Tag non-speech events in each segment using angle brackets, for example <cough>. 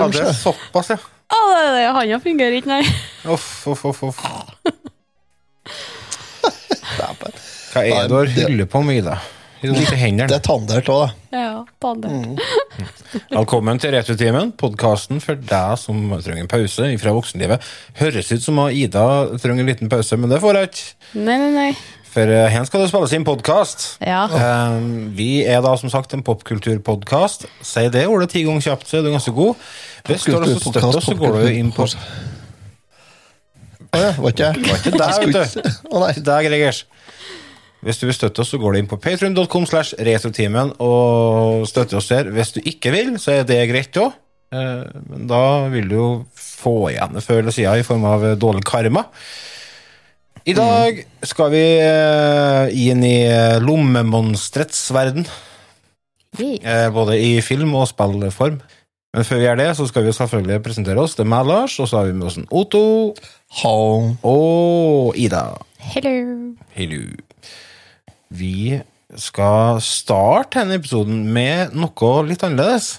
form. Ja, det er såpass, ja. Å, det, det, handa fungerer ikke, nei. Uff, uff, uff, uff. <laughs> Hva er det du har Nei, på med, Ida? I de Det hendene. er tandert òg, da. Ja, tandert. Mm. Velkommen til Retrotimen, podkasten for deg som trenger en pause fra voksenlivet. Høres ut som Ida trenger en liten pause, men det får jeg ikke. Nei, nei, nei. For uh, her skal det spilles inn podkast. Ja. vi er da som sagt en popkulturpodkast. Si det ordet ti ganger kjapt, så er du ganske god. Hvis du har lyst til å støtte oss, så går du inn på Å ja, var ikke jeg? Det var ikke deg, vet du. Å nei. Deg, Gregers. Hvis du vil støtte oss, så går du inn på patreon.com slash retrotimen og støtter oss der. Hvis du ikke vil, så er det greit òg. Men da vil du jo få igjen det før eller siden i form av eh, dårlig karma. I dag skal vi eh, inn i eh, lommemonsterets verden. Eh, Både i film- og spillform. Men før vi gjør det, så skal vi selvfølgelig presentere oss. Det er meg, Lars, og så har vi med oss en Otto Home. og Ida. Hello. Hello. Vi skal starte denne episoden med noe litt annerledes.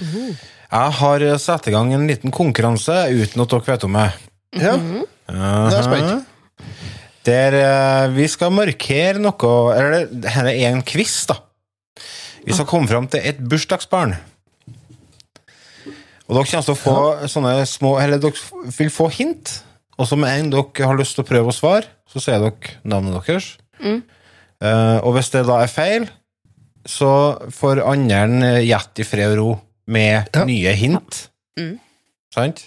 Jeg har satt i gang en liten konkurranse uten at dere vet om det. Ja. Mm er jeg spent. Der eh, vi skal markere noe Eller det er en quiz, da. Vi skal komme fram til et bursdagsbarn. Og dere kommer til å få sånne små Eller dere vil få hint. Og så med en dere har lyst til å prøve å svare, så sier dere navnet deres. Eh, og hvis det da er feil, så får andre gjette i fred og ro med Ja. nye hint. Sant?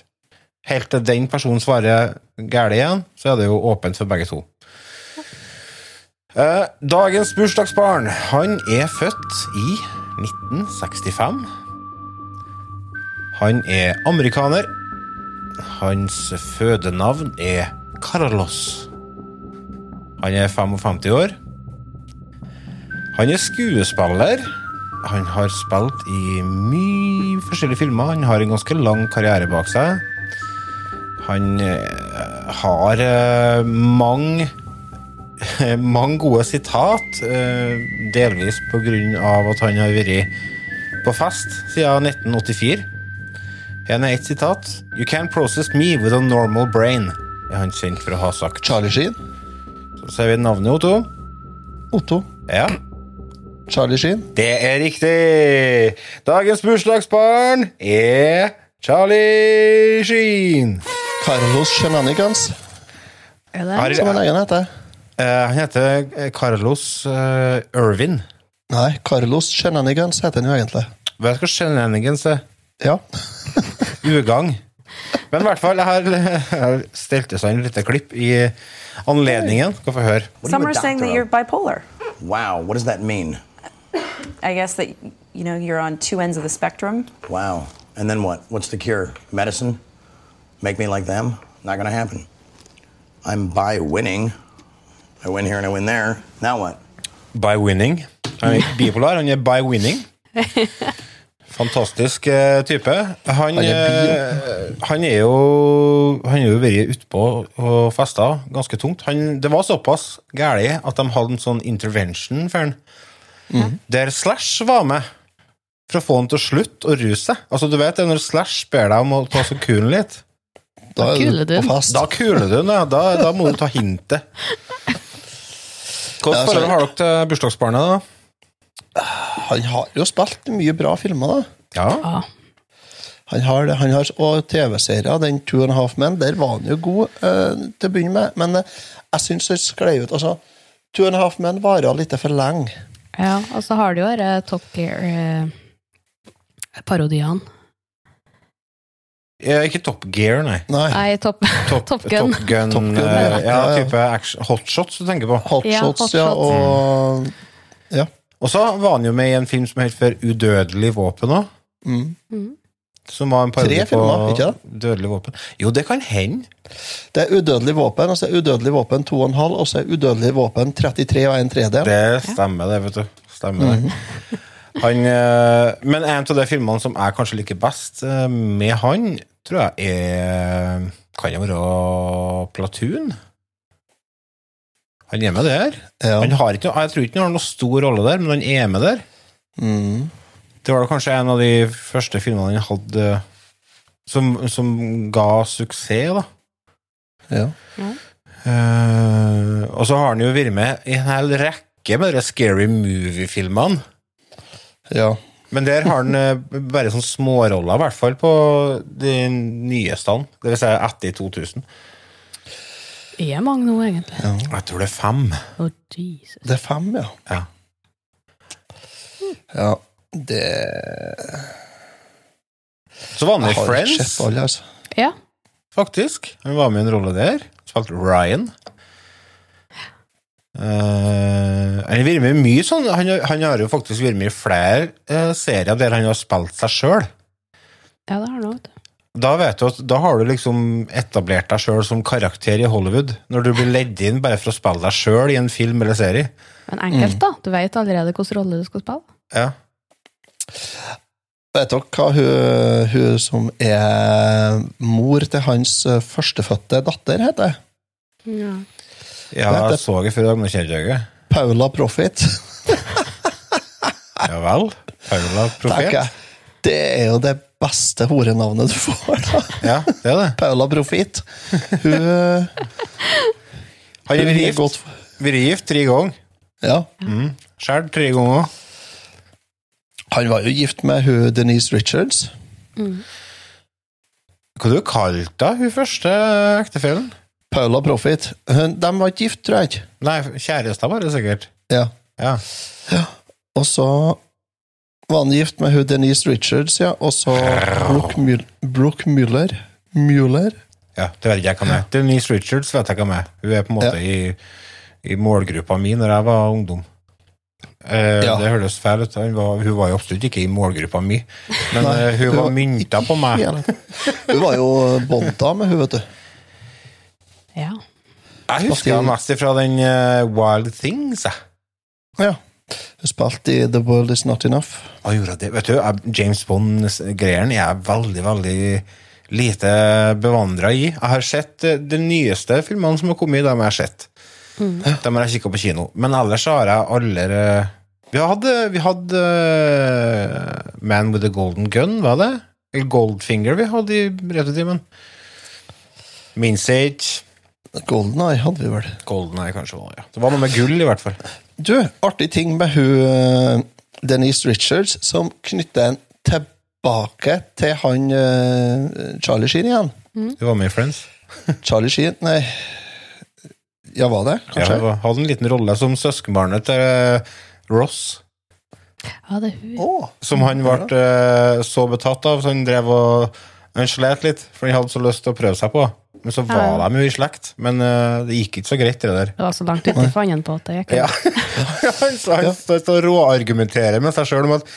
Helt til den personen svarer galt igjen, så er det jo åpent for begge to. Eh, dagens bursdagsbarn, han er født i 1965. Han er amerikaner. Hans fødenavn er Carlos. Han er 55 år. Han er skuespiller. Han har spilt i mye forskjellige filmer. Han har en ganske lang karriere bak seg. Han eh, har eh, mange <laughs> mange gode sitat, eh, delvis av at han har vært på fest siden 1984. Her er ett sitat. You can't process me with a normal brain, er han kjent for å ha sagt. Charlie Sheen. Så ser vi navnet, Otto. Otto. Ja, Charlie Sheen. det er riktig! Dagens bursdagsbarn er Charlie Sheen. Carlos Shenanigans, Er det? Som han egen heter. Uh, han heter eh, Carlos uh, Irvin. Nei, Carlos Shenanigans heter han jo egentlig. Hva skal shenanigans er? Ja. <laughs> Ugagn. Men i hvert fall, jeg har, stelt det sånn et lite klipp i anledningen. Skal få høre. Some are saying that you're bipolar. Wow, what does that mean? I guess that you know you're on two ends of the spectrum. Wow. And then what? What's the cure? Medicine? Make me like them? Not gonna happen. I'm by winning. I win here and I win there. Now what? By winning. Han er ikke <laughs> bipolar, han er by winning. Fantastisk eh, type. Han, Han er eh, han er jo Han er jo vært utpå og festa ganske tungt. Han, det var såpass galt at de hadde en sånn intervention for han. Der Slash var med for å få han til å slutte å ruse seg. Altså, du vet det når Slash ber deg om å ta så kulen litt. Da kuler er du den. Da kuler du den, ja. Da, da må du ta hintet. Hvilket Ja, så- forhold har dere til bursdagsbarnet, da? Han har jo spilt mye bra filmer, da. Ja. Ja. Han har det, han har, Og TV-serier, den Two and a Half Men, der var han jo god eh, til å begynne med. Men eh, jeg syns det sklei ut. altså, Two and a Half Men varer litt for lenge. ja. Og så har du jo disse Top Gear-parodiene. Eh, Ikke Top Gear, nei. Nei. Nei, Top, Top, Top Gun. Top Gun, Top Gun, eh, ja. ja, Ja, ja. type action, hotshots du tenker på. Ja, Hotshots, Hot ja, og Ja. Og så var han jo med i en film som het for Udødelig våpen òg. Mm. Som var en parodi på ikke på Dødelig våpen. Jo, det kan hende. Det er udødelig våpen, og så er udødelig våpen 2,5, og så er udødelig våpen 33 og 1 tredjedel. Det stemmer, det, vet du. Stemmer det. Han, eh, men en av de filmene som jeg kanskje liker best eh, med han, tror jeg er Kan det være Platoon? Han er med der. Ja. Han har ikke, noe- jeg tror ikke han har noen stor rolle der, men han er med der. Mm. Det var kanskje en av de første filmene han hadde som, som ga suksess, da. Ja. Eh, og så har han jo vært med i en hel rekke med de Scary Movie-filmene. Ja. Men der har han eh, bare sånne småroller, i hvert fall på de nyeste. Det vil si etter 2000. Er mange nå, egentlig? Jeg tror det er fem. Jesus. Det er fem, ja. Ja. Ja, det Så var han med i Friends, alle, altså. Ja. faktisk. Han var med i en rolle der. Spilte Ryan. Eh, han har vært med mye sånn han, har- han har jo faktisk vært med i flere uh, serier der han har spilt seg sjøl. ja, det har han òg. Da vet du at da har du liksom etablert deg sjøl som karakter i Hollywood. Når du blir ledd inn bare for å spille deg sjøl i en film eller serie. Men enkelt, da. Du vet allerede hvilken rolle du skal spille. Ja. Vet dere hva hun, hun som er mor til hans eh, førstefødte datter, heter? Ja. Ja, jeg så det før i dag, men kjente ikke. Paula Profit. Ja vel. Paula Profit Profet. jeg. Det er jo det beste horenavnet du får, da. Ja, det er det. Paula Profit. Hun, <laughs> har jo vært gift, vært gift tre ganger. Ja. Mm. Sjøl tre ganger. Han var jo gift med hun Denise Richards. Hva du kalte hun første ektefellen? Paula Profit. De var ikke gift, tror jeg ikke. Nei, kjærester var det sikkert. Ja. Ja. Og så var han gift med hun Denise Richards, ja. Og så Brooke, Mul Brooke Muller. Muller. ja, det vet jeg hva med. Denise Richards vet jeg hva med. Hun er på en måte Ja. i, i målgruppa mi når jeg var ungdom. Eh, Ja. Det høres feil ut. Hun var, hun var jo absolutt ikke i målgruppa mi, men Nei, eh, hun hun var mynta på meg. Hun var jo Bonda med hun, vet du. Ja. Jeg husker han mest fra den uh, Wild Things. Jeg. Ja. Hun spilte i The World Is Not Enough. Hva gjorde det? Vet du, James Bond-greiene er jeg veldig, veldig lite bevandra i. Jeg har sett eh, de nyeste filmene som har kommet, i har jeg sett. De har jeg kikka på kino. Men ellers har jeg aldri Vi hadde, vi hadde eh, Man with a Golden Gun, var det? Eller Goldfinger vi hadde i retrotimen. Minns ikke. Golden Eye hadde vi vel. Golden Eye, kanskje. var Ja. Det var noe med gull, i hvert fall. Du, artig ting med hun eh, Denise Richards, som knytter en tilbake til han eh, Charlie Sheen igjen. Du var med i Friends. Charlie Sheen Nei, ja, var det? Kanskje? Ja, hadde en liten rolle som søskenbarnet til eh, Ross. ja, det er hun. Oh, Som han ble så betatt av, så han drev og Han slet litt, for han hadde så lyst til å prøve seg på. Men så var Ja. de jo i slekt. Men uh, det gikk ikke så greit, det der. Det var så langt uti fanden på at det gikk. Ja. <laughs> han så- han står står og råargumenterer med seg sjøl om at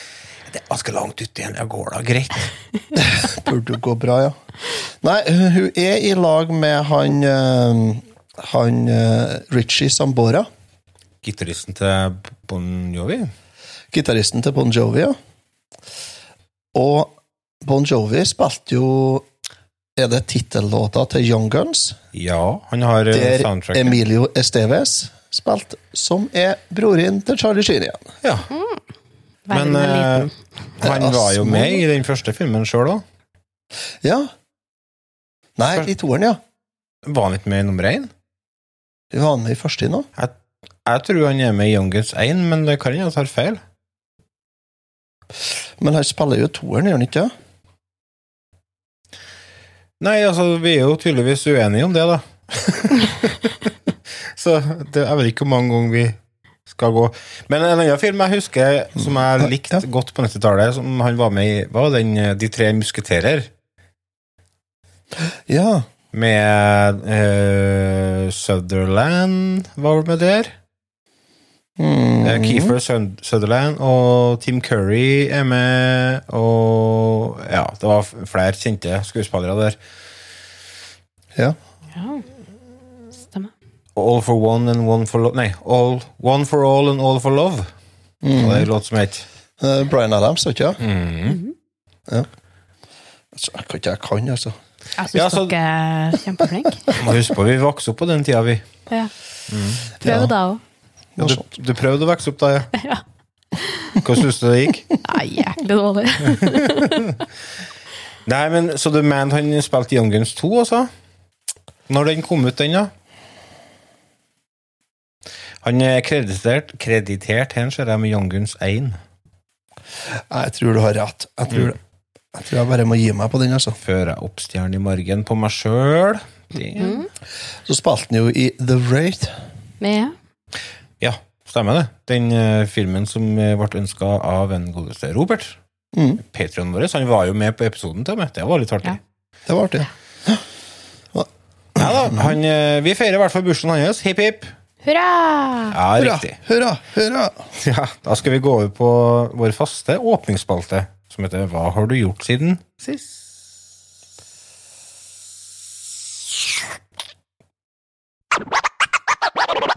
det er ganske langt ut igjen, det går da greit. <laughs> burde gå bra, ja. Nei, hun hun er i lag med han eh, Han eh, Richie Sambora. Gitaristen til Bon Jovi. Gitaristen til Bon Jovi, ja. Og Bon Jovi spilte jo Er det tittellåta til Young Guns? Ja, han har eh, Der soundtracket. Emilio Esteves spilt, som er broren til Charlie Sheen igjen. Ja. Mm. Men eh, han var jo med i den første filmen sjøl òg. Ja. Nei, i toeren, ja. Var han ikke med i nummer én? Var han med i første nå. Jeg tror han er med i Young Guns 1, men det kan hende jeg tar feil. Men han spiller jo toeren, gjør han ikke? Nei, altså, vi er jo tydeligvis uenige om det, da. <laughs> Så det, jeg vet ikke hvor mange ganger vi skal gå. Men en annen film jeg husker som jeg likte Ja. godt på 90-tallet, som han var med i, var den eh, De tre musketerer. Ja. Med uh, Sutherland var vel med der. Mm. Keefer Kiefer Sund- Sutherland og Tim Curry er med, og ja, det var flere kjente skuespillere der. Ja. Ja. Stemmer. All for one and one for love Nei, all, One for all and all for love. Mm. Og det er en låt som het uh, Brian Adams, vet du mm. Altså, Jeg kan ikke jeg kan, altså. Jeg syns Ja, så- dere er kjempeflinke. <laughs> Må huske på, vi vokste opp på den tida, vi. Ja. Prøv Ja. da òg. Noe Du, du prøvde å vokse opp da, ja? <laughs> Ja. Hvordan syns du det gikk? Nei, jæklig dårlig. <laughs> Nei, men Så du mente han spilte Young Guns 2 også? Når den kom ut, den, da? Han er kreditert, kreditert her, ser jeg, med Young Guns 1. Nei, Jeg tror du har rett. Jeg tror, mm. jeg tror jeg bare må gi meg på den. altså. Før jeg opp stjernen i margen på meg sjøl. Så spilte han jo i The Wraith. Med Ja, stemmer det. Den eh, filmen som eh, ble ønska av en godeste Robert. Mm. Patreon vår. Han var jo med på episoden til med. Det var litt artig. Ja. Det var artig. Ja, da, han, eh, vi feirer i hvert fall bursdagen hans. Hipp, hipp. Hurra! Ja, Hurra, riktig. hurra, hurra! Ja, da skal vi gå over på vår faste åpningsspalte, som heter Hva har du gjort siden sist?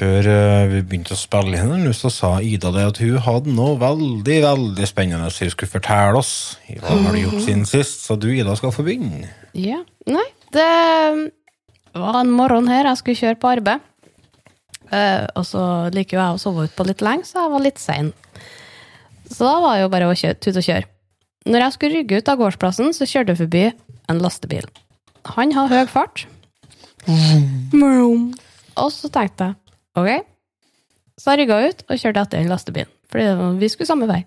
Før eh, vi begynte å spille inn, den, så sa Ida det at hun hadde noe veldig veldig spennende som hun skulle fortelle oss. Hva har du gjort siden sist? Så du, Ida, skal få begynne. Ja. Nei, det var en morgen her jeg skulle kjøre på arbeid. Eh, og så liker jo jeg å sove utpå litt lenge, så jeg var litt sein. Så da var det jo bare å kjøre, tute og kjøre. Når jeg skulle rygge ut av gårdsplassen, så kjørte jeg forbi en lastebil. Han har høy fart. Vroom. Og så tenkte jeg ok. Så jeg rygga ut og kjørte etter den lastebilen. Fordi vi skulle samme vei.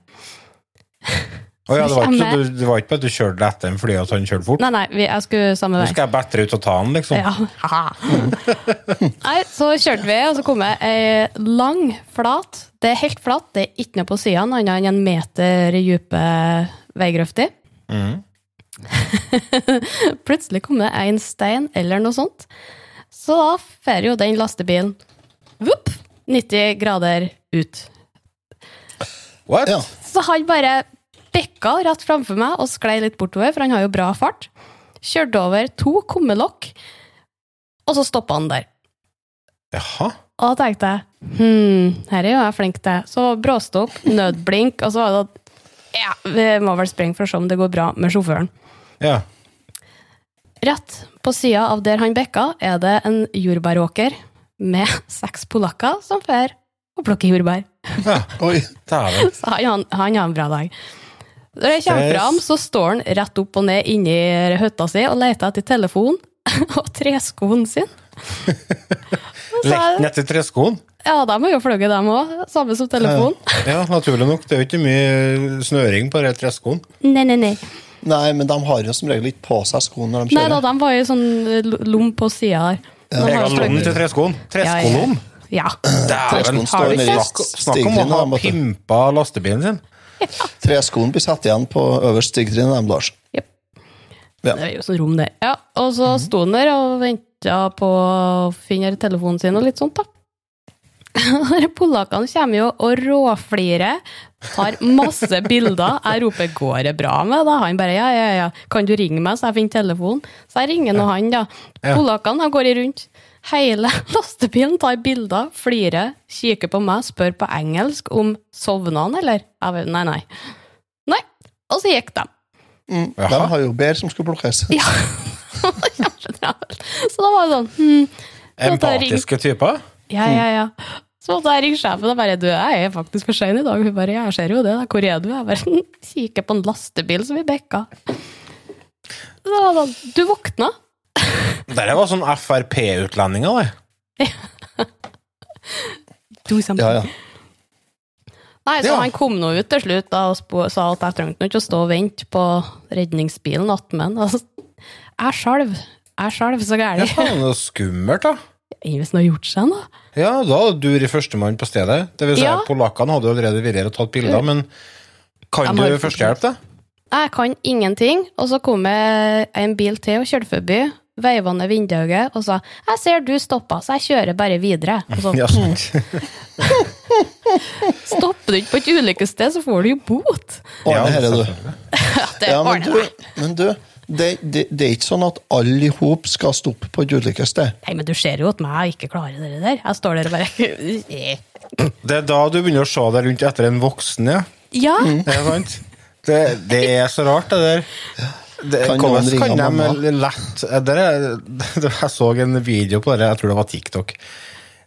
Oh, ja, det var, ikke, du, det var ikke at du kjørte etter ham fordi han kjørte fort? Nei, nei, vi, jeg skulle samme Nå vei. skal jeg bedre ut og ta han, liksom? Ja. <laughs> Nei, så kjørte vi, og så kom jeg ei lang, flat Det er helt flatt, det er ikke noe på sidene, annet enn en meter dype veigrøfter. Mm. <laughs> Plutselig kom det en stein eller noe sånt. Så da får jo den lastebilen vupp, 90 grader ut. What? Ja. Så han bare bekka rett framfor meg og sklei litt bortover, for han har jo bra fart. Kjørte over to kummelokk, og så stoppa han der. Jaha? Og da tenkte jeg hm, her er jo jeg flink til. Så bråstopp, nødblink, og så var det ja, vi må vel sprenge for å se om det går bra med sjåføren. Ja. Rett på sida av der han bekka, er det en jordbæråker med seks polakker som fer og plukker jordbær. ja. Oi. Dæven. <laughs> Så han, han, han har en bra dag. Når jeg kommer Yes. fram, så står han rett opp og ned inni hytta si og leter etter telefonen <laughs> og treskoen sin. <laughs> Lekten etter treskoen? Ja, de har jo fløyet, dem òg. Samme som telefonen. Ja, naturlig nok. Det er jo ikke mye snøring på den treskoen. Nei, nei, nei. Nei, men de har jo som regel ikke på seg skoene når de Nei da, de var jo sånn lom på sida her. De har Egen lom til treskoen. Ja, Treskolom? Ja. Dæven. Snakk om å ha pimpa lastebilen sin. <laughs> Treskoen blir satt igjen på øverst stigtrinnet, dem, Lars. Jep. Ja. Det er jo sånn rom der. Ja, og så sto han der og venta på å finne telefonen sin og litt sånt, da. <laughs> Polakkene kommer jo og råflirer, tar masse bilder. Jeg roper 'går det bra med deg?' Han bare 'ja, ja, ja, kan du ringe meg så jeg finner telefonen?' Så jeg ringer nå han, da. Polakkene går i rundt. Hele <laughs> lastebilen tar bilder, flirer, kikker på meg, spør på engelsk om sovna han, eller? Jeg vet, nei, nei. Nei. Og så gikk de. Mm. De har jo bedre som skulle plukkes. <laughs> Ja. Så da var det sånn hm, ringe- Empatiske typer. Ja, ja, ja. Så måtte jeg ringe sjefen og bare Du, jeg er faktisk for sein i dag. Hun bare jeg ser jo det. da. Hvor er du? Jeg bare <laughs> «Hm, kikker på en lastebil som vi bekka. Da, Du våkna? Der var sånn Frp-utlendinger, det. <laughs> Do something. Ja, ja. Nei, så Ja. han kom nå ut til slutt da, og sa at jeg trengte ikke å stå og vente på redningsbilen attmed. Altså, jeg skjelv. Jeg skjelv så Ja, gærent. er det var skummelt, da. Hvis han har gjort seg noe. Ja, da hadde du vært førstemann på stedet. Det vil si, Ja. Polakkene hadde allerede vært her og tatt bilder, men kan du førstehjelp, da? Jeg kan ingenting, og så kom jeg en bil til og kjørte forbi, veiva ned vinduet og sa 'Jeg ser du stoppa, så jeg kjører bare videre'. Og så, <laughs> Ja, sant. Stopper du ikke på et ulykkessted, så får du jo bot. Ordne her, du. Ja, det Ja, men du, men du det, det, det er ikke sånn at alle i hop skal stoppe på et ulykkessted. Nei, men du ser jo at meg ikke klarer det der. Jeg står der og bare <laughs> Det er da du begynner å se deg rundt etter en voksen, ja. Ja! Mm. Er det sant? Det, det er så rart, det der. Det, Kan hvordan kan de lett det er, det, <laughs> Jeg så en video på det, jeg tror det var TikTok,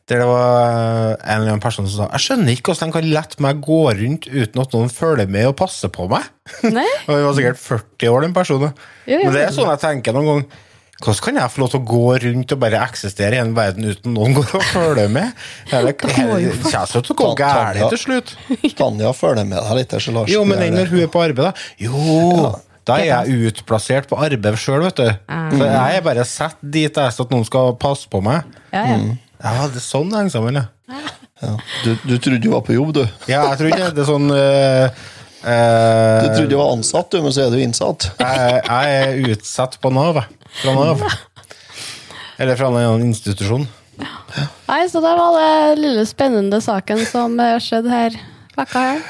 der det var en eller annen person som sa Jeg skjønner ikke hvordan de kan lette meg gå rundt uten at noen følger med og passer på meg. <laughs> Nei. Og Hun var sikkert 40 år, den personen. Jo, jo. Men det er sånn jeg tenker noen gang. Hvordan kan jeg få lov til å gå rundt og bare eksistere i en verden uten noen går og følger med? <laughs> Kommer jo til å gå gærent til slutt. <laughs> Tanja følger med deg litt. så Lars Jo, men den når hun er på arbeid, da? Jo, da er jeg utplassert på arbeid sjøl, vet du. Så jeg er bare satt dit jeg er, så at noen skal passe på meg. Ja, ja. Ja, det er sånn det henger sammen, ja. Ja. Du, du trodde du var på jobb, du. Ja, jeg tror ikke det er sånn Uh, uh, Du trodde du var ansatt, du, men så er du innsatt. jeg, jeg er utsatt på Nav. Fra Nav. Eller fra en annen institusjon. Nei, så det var det lille spennende saken som eh, skjedde her vekka her.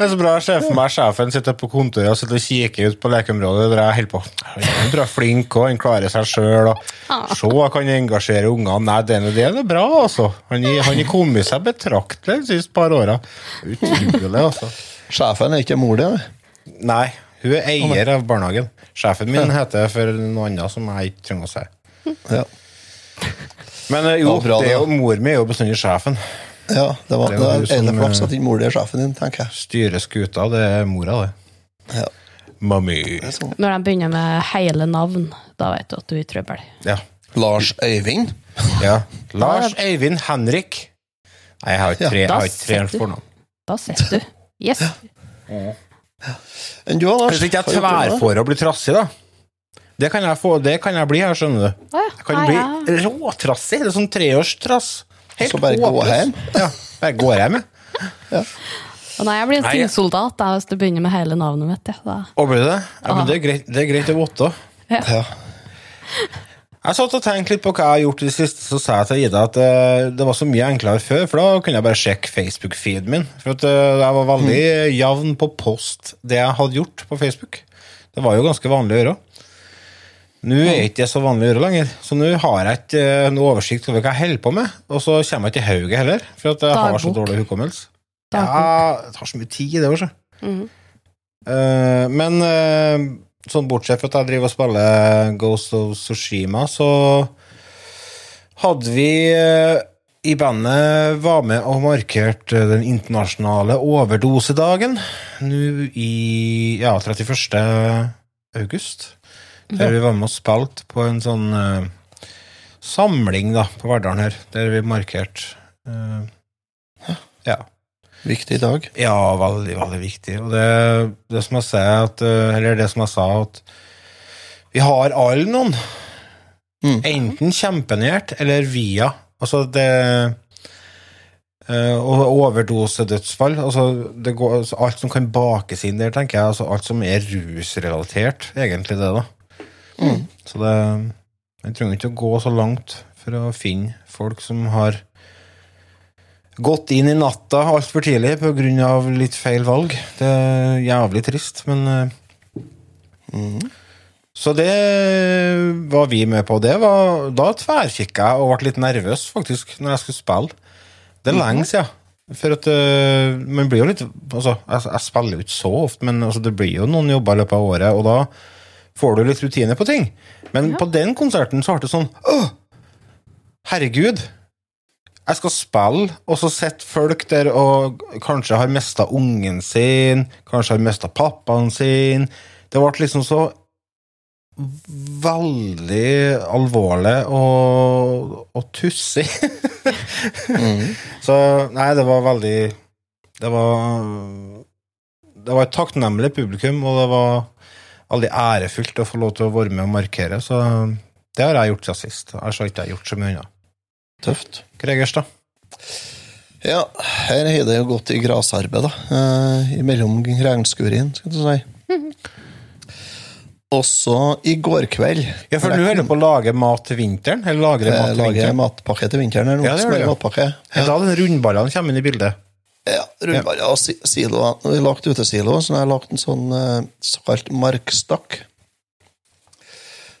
Det er så bra. Jeg ser for meg sjefen sitter på kontoret og sitter og kikker ut på lekeområdet. Der jeg holder på. Han er flink, og han klarer seg sjøl. Se, jeg kan engasjere ungene. Nei, det, er- det bra, altså. Han har kommet seg betraktelig de siste par åra. Utrolig, altså. Sjefen er ikke mor di. Nei, hun er eier av barnehagen. Sjefen min heter for noe annet som jeg ikke trenger å si. Ja. Men eh, jo, det er jo, mor mi er jo bestandig sjefen. Ja, det var Det var ene flaks eh, at ikke mor di er sjefen din, tenker jeg. Styrer skuta, det er mora, det. Ja. Mami. Det sånn. Når de begynner med hele navn, da vet du at du er i trøbbel. Ja. Lars Øyvind. ja. Lars Øyvind Henrik. Nei, jeg har ikke tre, ja, du. fornavn. Da sitter du. Yes. Enn du, Lars? Hvis ikke jeg tverrfår og blir trassig, da. Det kan jeg, få, det kan jeg bli her, skjønner du. Jeg kan bli råtrassig. Det er sånn treårstrass. Helt Så bare gå hjem? Ja, bare går hjem, jeg. Og nei, jeg blir en sinnsoldat da, hvis du begynner med hele navnet mitt. Ja. Da. Og blir det? Ja, men det er greit, det er greit å vite. Ja. Jeg satt og tenkte litt på hva jeg har gjort i det siste, så sa jeg til Ida at eh, det var så mye enklere før, for da kunne jeg bare sjekke Facebook-feeden min. For at eh, jeg var veldig jevn på post det jeg hadde gjort på Facebook. Det var jo ganske vanlig å gjøre. Nå er ikke det så vanlig å gjøre lenger, så nå har jeg ikke eh, noe oversikt over hva jeg holder på med. Og så kommer jeg ikke i hauget heller, for at jeg har så dårlig hukommelse. Dagbok. Ja, det tar så mye tid, det òg. Mhm. Eh, men uh, sånn bortsett fra at jeg driver og spiller Ghost of Tsushima, så hadde vi uh, i bandet var med og markerte den internasjonale overdosedagen nå i ja, 31. august. Der vi var med og spilte på en sånn uh, samling da, på Verdalen her, der vi markerte uh, Ja. Viktig dag. Ja, veldig, veldig viktig. Og det, det som jeg sier, at, eh, eller det som jeg sa, at vi har alle noen. Mm. Enten kjempenært eller via. Altså, det Og overdosedødsfall. Altså, det går, altså, alt som kan bakes inn der, tenker jeg. Altså, alt som er rusrelatert, egentlig, det, da. Så det En trenger ikke å gå så langt for å finne folk som har gått inn i natta altfor tidlig pga. litt feil valg. Det er jævlig trist, men mm. Så det var vi med på. Det var, da tverrkikka jeg og ble litt nervøs, faktisk, når jeg skulle spille. Det er lenge siden. For at eh, man blir jo litt Altså, jeg, jeg spiller jo ikke så ofte, men altså, det blir jo noen jobber i løpet av året, og da får du litt rutine på ting. Men på den konserten så ble det sånn Åh! Herregud! Jeg skal spille, og så sitter folk der og kanskje har mista ungen sin, kanskje har mista pappaen sin. Det ble liksom så veldig alvorlig og, og tussig. <laughs> Så nei, det var veldig Det var Det var et takknemlig publikum, og det var veldig ærefullt å få lov til å være med og markere. Så det har jeg gjort siden sist. Jeg har ikke gjort så mye unna. Tøft. Gregers, da? Ja, her har det jo gått i grasarbeid, da. Eh, mellom regnskurien, skal du si. Også i går kveld Ja, for nå holder på å lage mat til vinteren? Eller lagre mat til vinteren? matpakke til vinteren Eller noe, Ja, det gjør smør- du. matpakke. Ja, da den rundballene kommer inn i bildet. Ja, rundballer og si- siloer. Når vi har lagt utesilo, så har jeg lagt en sånn eh, såkalt markstakk.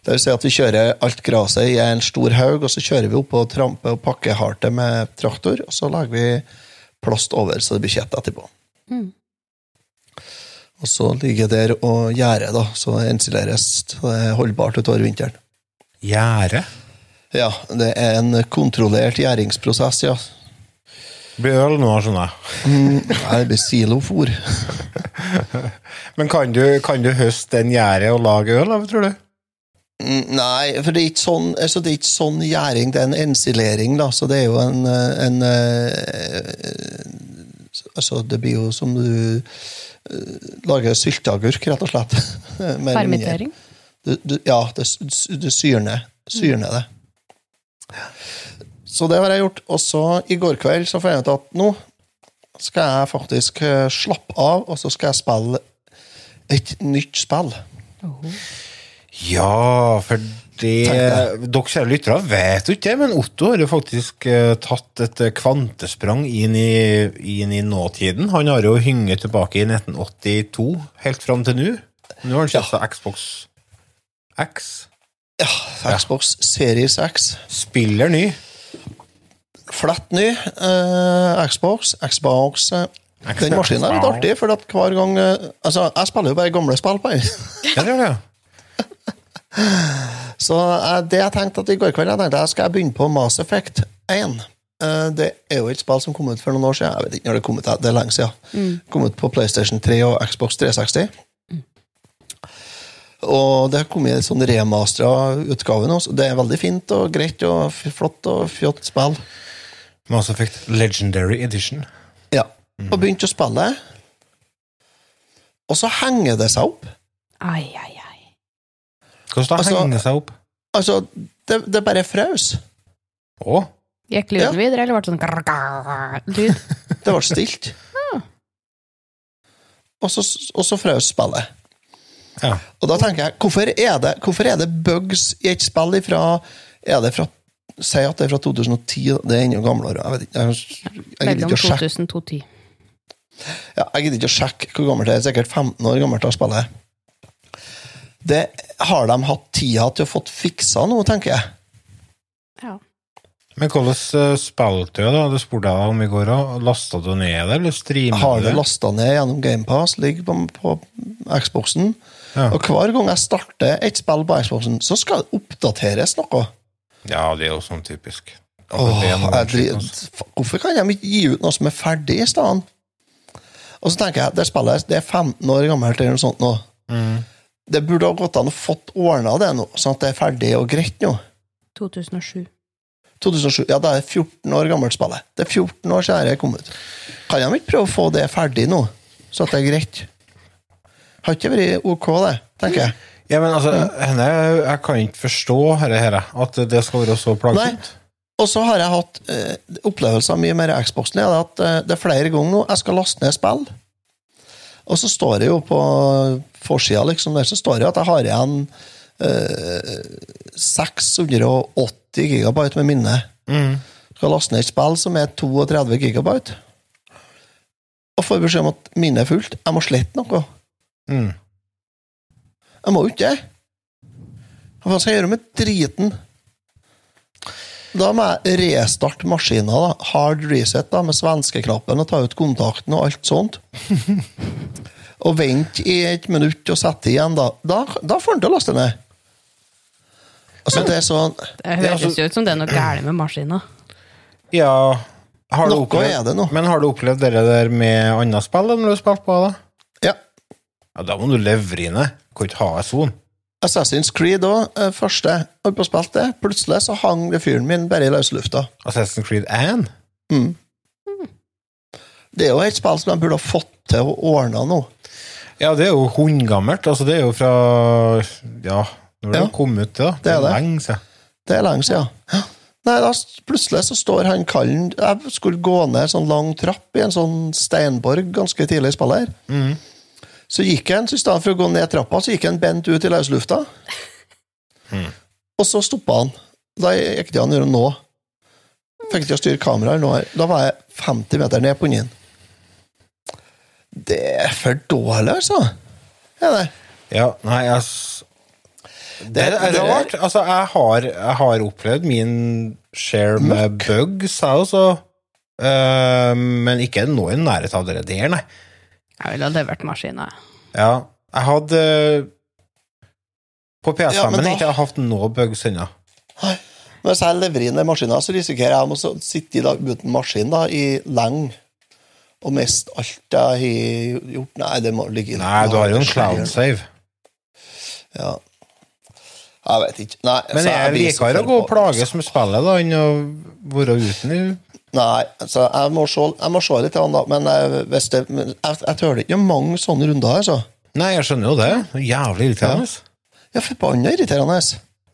Det vil si at vi kjører alt gresset i en stor haug, og så kjører vi opp og tramper og pakker hardt det med traktor, og så lager vi plast over, så det blir kjett etterpå. Og så ligger det der og gjærer, da, så det ensileres, så det er holdbart utover vinteren. Gjære? Ja, det er en kontrollert gjæringsprosess, ja. Blir øl nå, skjønner jeg. Nei, Det blir silofôr. <laughs> Men kan du, kan du høste en gjære og lage øl, da, tror du? Mm, Nei, for det er ikke sånn, altså det er ikke sånn gjæring, det er en ensilering, da, så det er jo en, eh, en eh, Altså, det blir jo som du eh, lager sylteagurk, rett og slett. <laughs> Fermentering. Du, du, ja, det, du syrner, syrner det. Så det har jeg gjort. Og så i går kveld så fant jeg ut at nå skal jeg faktisk eh, slappe av, og så skal jeg spille et nytt spill. Ja, for det Dere kjære lyttere vet jo ikke det, men Otto har jo faktisk eh, tatt et eh, kvantesprang inn i, inn i nåtiden. Han har jo hynget tilbake i 1982, helt fram til nå. Nå har han kjøpt seg Xbox X. Ja, Xbox Series X. Spiller ny. Flett ny eh, Xbox. Xbox eh, Den maskinen er litt artig, for at hver gang eh, Altså, jeg spiller jo bare gamle spill på den. Ja, det gjør det. <laughs> Så eh, det jeg tenkte at i går kveld jeg tenkte jeg skal jeg begynne på Mass Effect 1. Eh, det er jo et spill som kom ut for noen år siden. Jeg vet ikke når Det kom ut, det er lenge siden. Kom ut på PlayStation 3 og Xbox 360. Og det har kommet en sånn remastra utgave nå. så Det er veldig fint og greit og f- flott og fjott spill. Mass Effect Legendary Edition. Ja. Og begynte å spille. Og så henger det seg opp. Ai, ai, ai. Hvordan da Altså- henger det seg opp? Altså, det, det bare frøs. Å? Gikk lyden Ja. videre, eller ble det sånn grrr, grrr, lyd? <laughs> Det ble stilt. Og så, og så frøs spillet. Ja. Og da tenker jeg, hvorfor er det, hvorfor er det bugs i et spill ifra Er det fra Si at det er fra 2010, det er enda gamlere. Jeg vet ikke, jeg, jeg gidder ikke å sjekke 2000 og 2010. ja, jeg gidder ikke å sjekke hvor gammelt det er. Sikkert 15 år gammelt å spillet. Det har de hatt tida til å fått fiksa nå, tenker jeg. Ja. Men hvordan uh, spilte du, da? Det spurte jeg deg om i går òg. Lasta du ned det, eller streama Har du det det? lasta ned gjennom GamePass, ligger på, på Xboxen. Ja. Og hver gang jeg starter et spill på Xboxen, så skal det oppdateres noe. Ja, det er jo sånn typisk. Åh, jeg, hvorfor kan de ikke gi ut noe som er ferdig i stedet? Og så tenker jeg, det spillet det er 15 år gammelt eller noe sånt nå. Mm. Det burde ha gått an å fått ordna det nå, sånn at det er ferdig og greit nå. 2007. 2007, ja, det er 14 år gammelt spillet. Det er 14 år siden det kom ut. Kan de ikke prøve å få det ferdig nå, så at det er greit? Har ikke vært ok, det, tenker jeg. Ja, men altså, henne, jeg kan ikke forstå her, her, at det skal være så plagsomt. Og så har jeg hatt eh, opplevelser mye mer i Xboxen. Er at eh, det er flere ganger nå jeg skal laste ned spill. Og så står det jo på forsida liksom, der, så står det at jeg har igjen eh, 680 gigabyte med minne. Mm. Skal laste ned et spill som er 32 gigabyte. Og får beskjed om at minnet er fullt. Jeg må slette noe. Mm. Jeg må jo ikke det. Hva skal jeg gjøre med driten? Da må jeg restarte maskina. da. Hard reset da, med svenskeknappen og ta ut kontakten og alt sånt. <laughs> og vente i et minutt og sette igjen, da. Da, da får han til å laste ned. Altså, det er sånn Det høres jo ut som det er noe galt med maskina. Ja har du opplevd, er det nå. Men har du opplevd det der med andre spill enn du har spilt på det? Ja. Da må du levre det. Kan ikke ha sånn. Assassin's Creed òg, første. Holdt på spilt det. Plutselig så hang det fyren min bare i løslufta. Assassin's Creed 1? Det er jo et spill som de burde ha fått til å ordne nå. Ja, det er jo hundgammelt. Altså, det er jo fra Ja, når det Ja, kom ut, da. det er det. lenge siden. Det er lenge siden. Ja. Nei, da plutselig så står han kallen Jeg skulle gå ned en sånn lang trapp i en sånn steinborg ganske tidlig i spillet her. Så gikk han, så i stedet for å gå ned trappa, så gikk han bent ut i løslufta. Og så stoppa han. Da gikk det an å gjøre nå. Fikk ikke å styre kameraet nå. Da var jeg 50 meter ned på den. Det er for dårlig, altså. Er det? Ja, nei, ass. Det er det er- rart. Altså, jeg har, jeg har opplevd min share med bugs, jeg også. Uh, men ikke noe i nærheten av det der, nei. Jeg ville ha levert maskiner. Ja, jeg hadde På PC-en Ja, men min da- ikke jeg har hatt noe bugs ennå. Men hvis jeg leverer inn den maskina, så risikerer jeg å måtte sitte i dag uten maskin da, i lenge og miste alt jeg har gjort. Nei, det må ligge inn. Nei, du har jo en cloud save. Ja. Jeg vet ikke. Nei, Men så jeg liker å gå og plages med spillet da, enn å være uten i Nei, altså, jeg må se, jeg må se litt an, da. Men jeg, hvis det, men jeg, jeg tør ikke mange sånne runder, altså. Nei, jeg skjønner jo det. Jævlig irriterende. Ja, forbanna irriterende.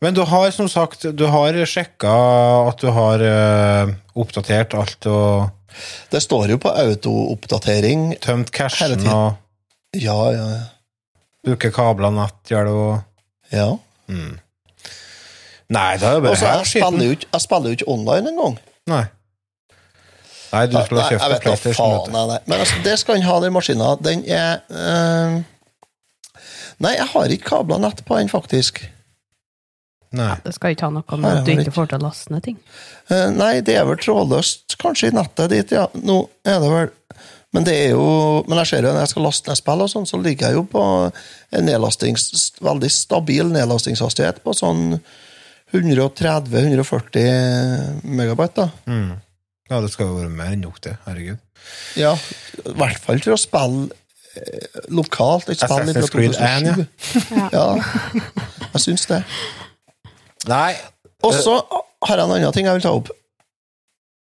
Men du har som sagt Du har sjekka at du har uh, oppdatert alt og Det står jo på autooppdatering. tømt cashen og Ja, ja, ja. bruker kabler, nett, gjør det og ja. Nei, det er jo bare her jeg spiller jo ikke, jeg spiller jo ikke online engang. Nei. Nei, du skulle ha kjøpt deg PlayStation. faen, nei, nei. Men altså, det skal han ha, den maskinen. Den er eh, Nei, jeg har ikke kabla nett på den, faktisk. Nei. Det skal ikke ha noe med at du ikke får til å laste ned ting. Uh, nei, det er vel trådløst kanskje i nettet dit, ja. Nå er det vel Men det er jo Men jeg ser jo når jeg skal laste ned spill, og sånn, så ligger jeg jo på en nedlastings, veldig stabil nedlastingshastighet på sånn 130-140 megabyte. da. Ja, det skal jo være mer enn nok, det. Herregud. Ja, i hvert fall for å spille eh, lokalt. Et spill fra Creed 1, ja. Ja, jeg syns det. Nei. Og så har jeg en annen ting jeg vil ta opp.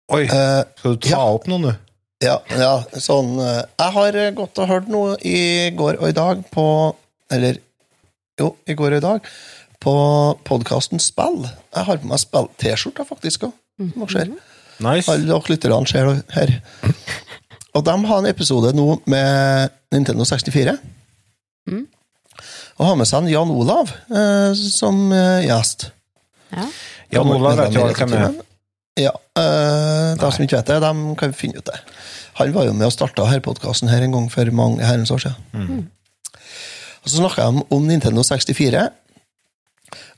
Oi, Uh, skal du ta ja. opp noe nå? Ja, ja sånn eh, Jeg har eh, gått og hørt noe i går og i dag på Eller jo, i går og i dag på podkasten Spill. Jeg har på meg spill-T-skjorta, faktisk òg. Nice. Alle dere lytterne ser det her. Og de har en episode nå med Nintendo 64. Og har med seg en Jan Olav eh, som eh, gjest. Ja. Jan Olav vet jo hvem er. Ja. Eh, de som ikke vet det, de kan finne ut det. Han var jo med og starta her podkasten her en gang for mange herrens år siden. Og så snakka de om Nintendo 64.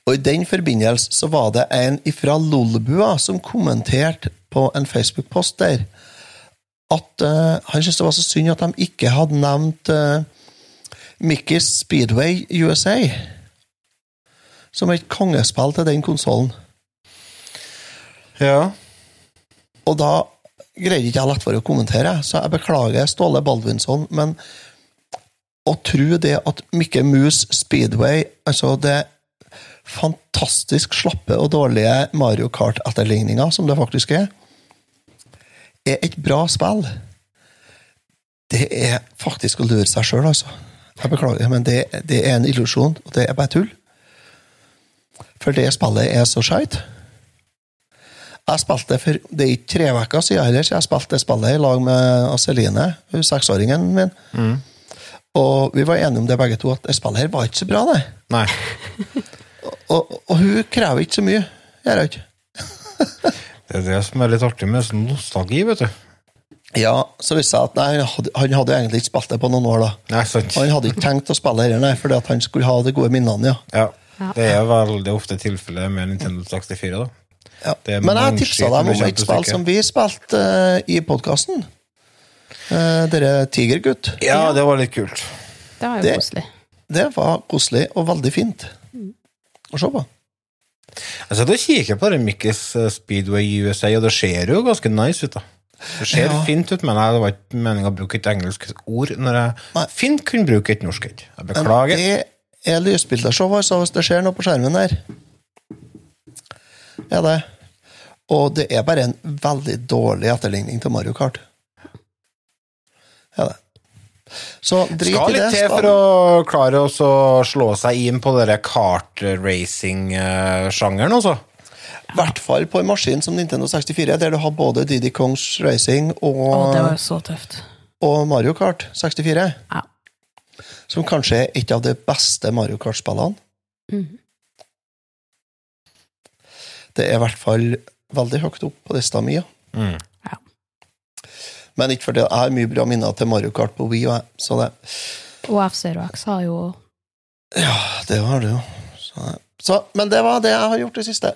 Og i den forbindelse så var det en ifra Lolbua som kommenterte på en Facebook-post der at uh, han syntes det var så synd at de ikke hadde nevnt uh, Mickey's Speedway USA som et kongespill til den konsollen. Ja. Og da greide ikke jeg lett for å kommentere, så jeg beklager Ståle Baldvinsson, men å tro det at Mikke Mus Speedway, altså det fantastisk slappe og dårlige Mario Kart-etterligninga, som det faktisk er, er et bra spill, det er faktisk å lure seg sjøl, altså. Jeg beklager, men det, det er en illusjon, og det er bare tull. For det spillet er så skeit. Jeg spilte for det er ikke tre uker siden heller, så jeg spilte det spillet i lag med Celine, seksåringen min. Og vi var enige om det begge to, at det spillet her var ikke så bra, det. Nei. Og, og hun krever ikke så mye. Gjør hun ikke? <laughs> Det er det som er litt artig med sånn nostalgi, vet du. Ja, så viste jeg at nei, han hadde, egentlig ikke spilt det på noen år, da. Nei, sant. Han hadde ikke tenkt å spille her, nei, fordi at han skulle ha de gode minnene, ja. Ja. Det er veldig ofte tilfellet med Nintendo 64, da. ja. Men jeg tipsa dem om et spill som vi spilte uh, i podkasten. dere Tigergutt. Ja, det var litt kult. Det var jo koselig. Det var koselig og veldig fint å se på. Jeg sitter og kikker på den Mikkis eh, Speedway USA, og det ser jo ganske nice ut, da. Det ser Ja. fint ut, men det var ikke meningen å bruke et engelsk ord når jeg Nei. fint kunne bruke et norsk et. Jeg Men beklager. Det er lysbildeshow, altså, hvis det skjer noe på skjermen der. Ja, det. Og det er bare en veldig dårlig etterligning til Mario Kart. Ja, det. Så drit Skal i det. litt til for å klare å slå seg inn på denne kart-racing-sjangeren, altså. I hvert fall på en maskin som Nintendo 64, der du har både Didi Kongs Racing og, Å, det var så tøft. og Mario Kart 64. Ja. Som kanskje er et av de beste Mario Kart-spillene. Mm. Det er i hvert fall veldig høyt opp på lista mi. ja. Mm. Men ikke fordi jeg har mye bra minner til Mario Kart på Wii. og jeg- Så det, Og F-Zero har jo Ja, det var det jo. Så, så, men det var det jeg har gjort det siste.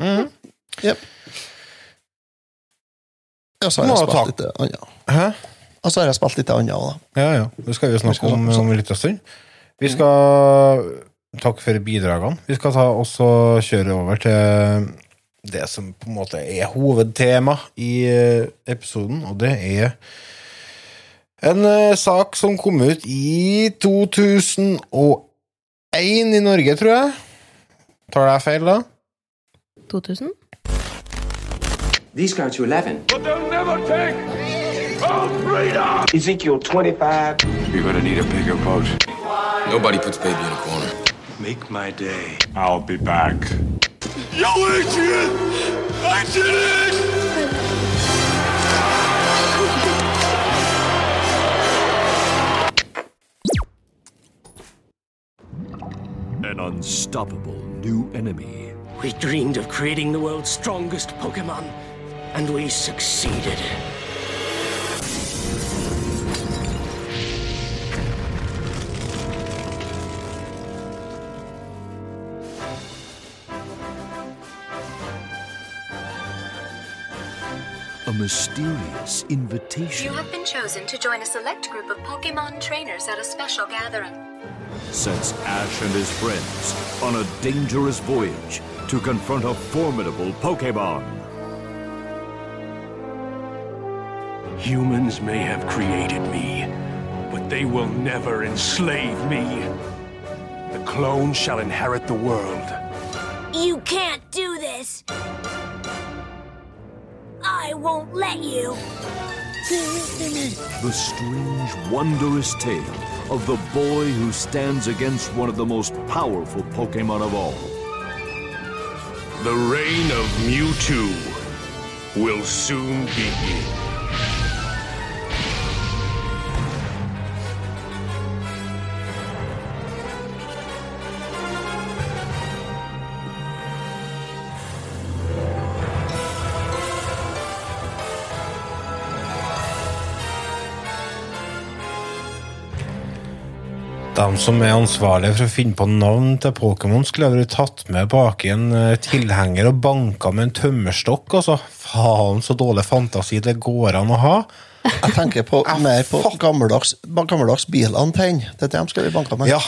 Mm. Jep. Ja, så har jeg spilt litt annet. Hæ? Og så har jeg spilt litt annet òg, da. Ja, ja. Det skal vi snakke skal om om en liten stund. Vi skal Takk for bidragene. Vi skal ta også kjøre over til det som på en måte er hovedtema i eh, episoden, og det er en eh, sak som kom ut i 2001 i Norge, tror jeg. Tar jeg feil, da? 2000. These go to 11. But they'll never take our freedom! Ezekiel 25. You're gonna need a bigger boat. Nobody puts baby in a corner. Make my day. I'll be back. Yo, Adrian! I did it! An unstoppable new enemy. We dreamed of creating the world's strongest Pokemon, and we succeeded. Mysterious invitation You have been chosen to join a select group of Pokemon trainers at a special gathering. sets Ash and his friends on a dangerous voyage to confront a formidable Pokemon. Humans may have created me, but they will never enslave me. The clone shall inherit the world. You can't do this! I won't let you! The strange, wondrous tale of the boy who stands against one of the most powerful Pokemon of all. The reign of Mewtwo will soon begin. De som er ansvarlige for å finne på navn til Pokémon, skulle ha vært tatt med bak i en eh, tilhenger og banka med en tømmerstokk. Altså. Faen, så dårlig fantasi det går an å ha. Jeg tenker på, mer på gammeldags, gammeldags bilantenn. Det er det de skal vi banke med. Ja.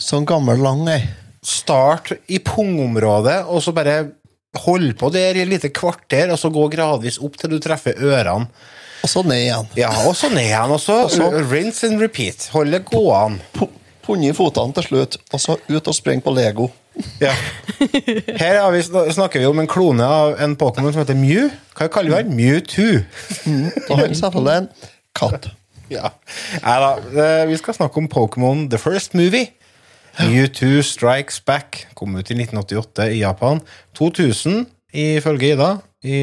Sånn gammel, lang ei. Start i pungområdet, og så bare hold på der i et lite kvarter, og så gå gradvis opp til du treffer ørene. Og så ned igjen. Ja, og så ned igjen, og så så- rinse and repeat. Hold det gående. Pu- Punne i fotene til slutt, og så ut og springe på Lego. Ja. Her vi, snakker vi om en klone av en Pokémon som heter Mew. Hva kaller vi den? Mewtwo. Og han selvfølgelig en katt. Ja. Neida, da. vi skal snakke om Pokémon The First Movie. Mewtwo Strikes Back kom ut i 1988 i Japan. 2000 ifølge Ida i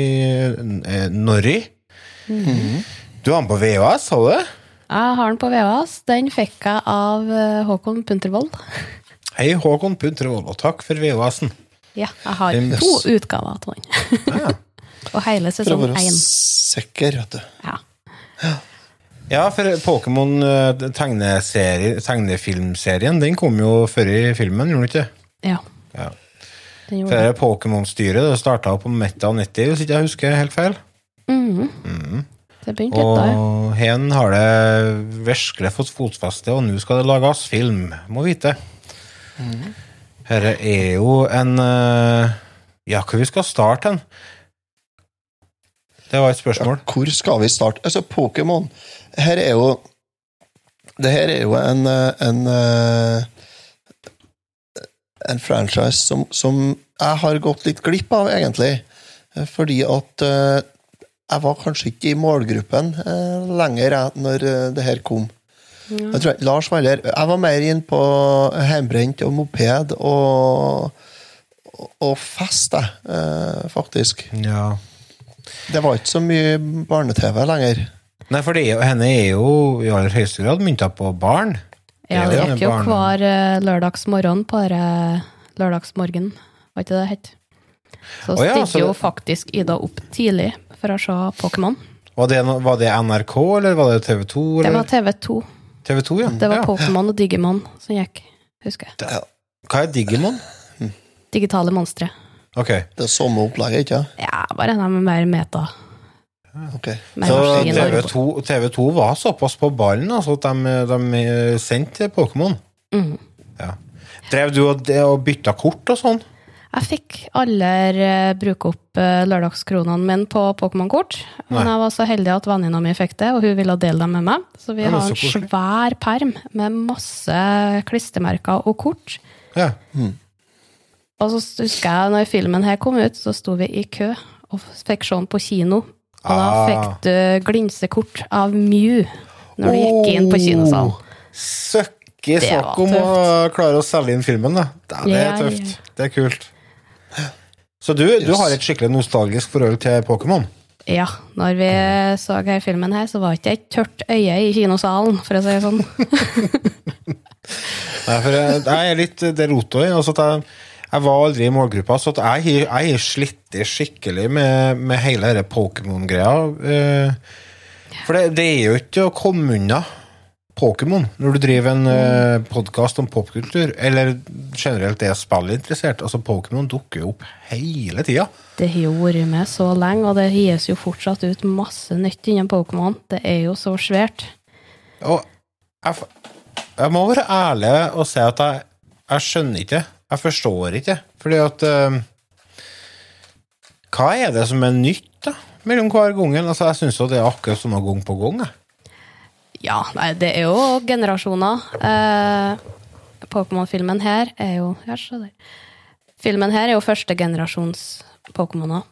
Du har den på VHS, har du det? Jeg har den på VHS. Den fikk jeg av eh, Håkon Puntervold. <laughs> Hei, Håkon Puntervold, og takk for VHS-en. Ja, jeg har Den- to utgaver av den. <laughs> Og hele For å være sikker, vet du. Ja. Ja, for Pokémon eh, tegnefilmserien, den kom jo før i filmen, gjorde den ikke? ja. Ja. Den For gjorde er Pokémon-styret det starta på Meta 90, hvis ikke jeg husker helt feil. Det begynte litt da, ja. Og hen har det virkelig fått fotfeste, og nå skal det lages film. Må vite. Dette er jo en eh, Ja, hvor vi skal starte hen? Det var et spørsmål. Hvor skal vi starte? Altså, Pokémon Her er jo Det her er jo en eh, en, eh, en franchise som, som jeg har gått litt glipp av, egentlig. Fordi at jeg var kanskje ikke i målgruppen eh, lenger jeg, når eh, det her kom. Jeg tror, jeg- Lars Valler Jeg var mer inn på hjemmebrent og moped og, og, og fest, jeg, eh, faktisk. Ja. Det var ikke så mye barne-TV lenger. Nei, for det, henne er jo i aller høyeste grad mynta på barn. Ja, Det gikk jo hver eh, lørdagsmorgen på denne lørdagsmorgen, var ikke det det het? Så Å ja, stilte så jo faktisk Ida opp tidlig for å se Pokémon. Var det, var det NRK, eller var det TV 2? Det var TV2. TV 2, ja. Det var ja. Pokémon og Digimon som gikk, husker jeg. Hva er Digimon? Digitale monstre. Okay. Det er samme opplegget, ikke Ja, bare de med mer meta. Okay. Så TV2, TV 2 var såpass på ballen altså, at de, de sendte Pokémon. Mm. Ja. Drev du og, og bytta kort og sånn? Jeg fikk aldri eh, bruke opp eh, lørdagskronene mine på Pokémon-kort. Men jeg var så heldig at venninna mi fikk det, og hun ville dele dem med meg. Så vi Ja, har en koselig. svær perm med masse klistremerker og kort. Ja. Og så husker jeg når filmen her kom ut, så sto vi i kø og fikk se den på kino. Og da Ah. fikk du glinsekort av Mew når du gikk inn på kinosalen. Søkke Det snakk om å klare å selge inn filmen, da. Det, det er tøft. Det er kult. Så du, du har et skikkelig nostalgisk forhold til Pokémon? Ja, når vi så her filmen her, så var det ikke et tørt øye i kinosalen, for å si det sånn. <laughs> Nei, for jeg, jeg er litt deroto i. Altså at jeg, jeg var aldri i målgruppa, så at jeg har- slitt skikkelig med, med hele denne Pokémon-greia. eh, For det, det er jo ikke å komme unna Pokémon når du driver en uh, podkast om popkultur, eller generelt er spillinteressert. Altså, Pokémon dukker jo opp hele tida. Det har jo vært med så lenge, og det gis jo fortsatt ut masse nytt innen Pokémon. Det er jo så svært. Og jeg, jeg må være ærlig og si at jeg, jeg skjønner ikke. Jeg forstår ikke. Fordi at uh, Hva er det som er nytt, da? Mellom hver gangen? Altså, jeg syns det er akkurat samme gang på gang. Jeg. Ja, nei, det er jo generasjoner. Eh, Pokémon-filmen her er jo Ja, se der. Filmen her er jo første generasjons Pokémoner.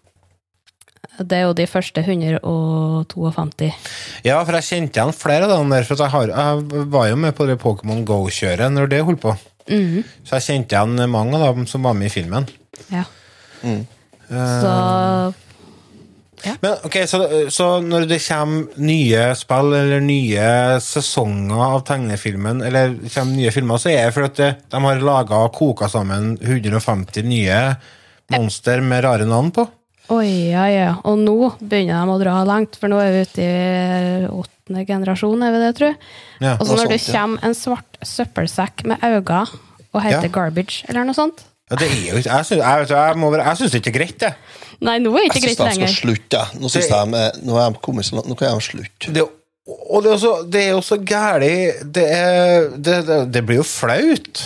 Det er jo de første 152. Ja, for jeg kjente igjen flere av dem der. For jeg, har, jeg var jo med på det Pokémon Go-kjøret når det holdt på. Mhm. Så jeg kjente igjen mange av dem som var med i filmen. Ja. Eh, Så Men ok, så, så når det kommer nye spill eller nye sesonger av tegnefilmen, eller kommer nye filmer, så er det fordi at de har laga og koka sammen 150 nye monster med rare navn på. Oi, ja, ja. Og nå begynner de å dra langt, for nå er vi ute i åttende generasjon, er vi det, tror jeg. Ja, og så når det ja. kommer en svart søppelsekk med øyne og heter Ja. Garbage, eller noe sånt Ja, det er jo ikke Jeg syns, jeg, jeg, må være- jeg syns det ikke er greit, det. Nei, nå er det Jeg ikke syns greit de skal lenger. slutte. jeg. Nå synes Det- de er- nå er de kommet så langt. Nå kan de slutte. det og det er, også, det er jo så gæli det, er- det, det, det blir jo flaut.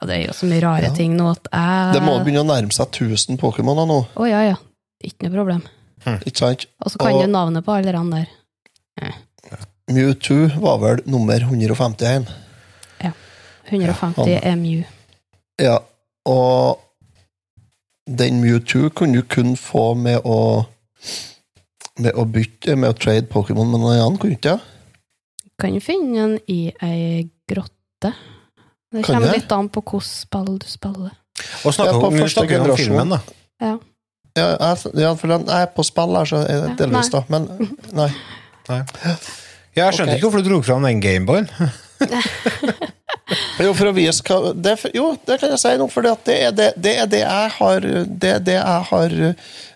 Ja, det er jo så mye rare ting nå at jeg Det må begynne å nærme seg 1000 Pokémoner nå. Å ja, ja. Ikke noe problem. Ikke sant? Og så kan Og- du navnet på alle de der. Mewtwo var vel nummer 151. 150 er Mew. Ja, og den Mewtwo kunne du kun få med å med å bytte, med å trade Pokémon med noen annen, kunne du ikke? Kan du finne den i ei grotte? Det Kan kommer jeg? litt an på hvilket spill du spiller. Og snakker Ja, på om, første snakker om filmen, da. Ja. Ja, jeg, ja for den er på spill her, så er det delvis, nei. da. Men nei. Nei. Jeg skjønte okay. ikke hvorfor du dro fram den Gameboyen. <laughs> <laughs> Jo, for å vise hva det, Jo, det kan jeg si nå, for det, er det, det er det jeg har Det er det jeg har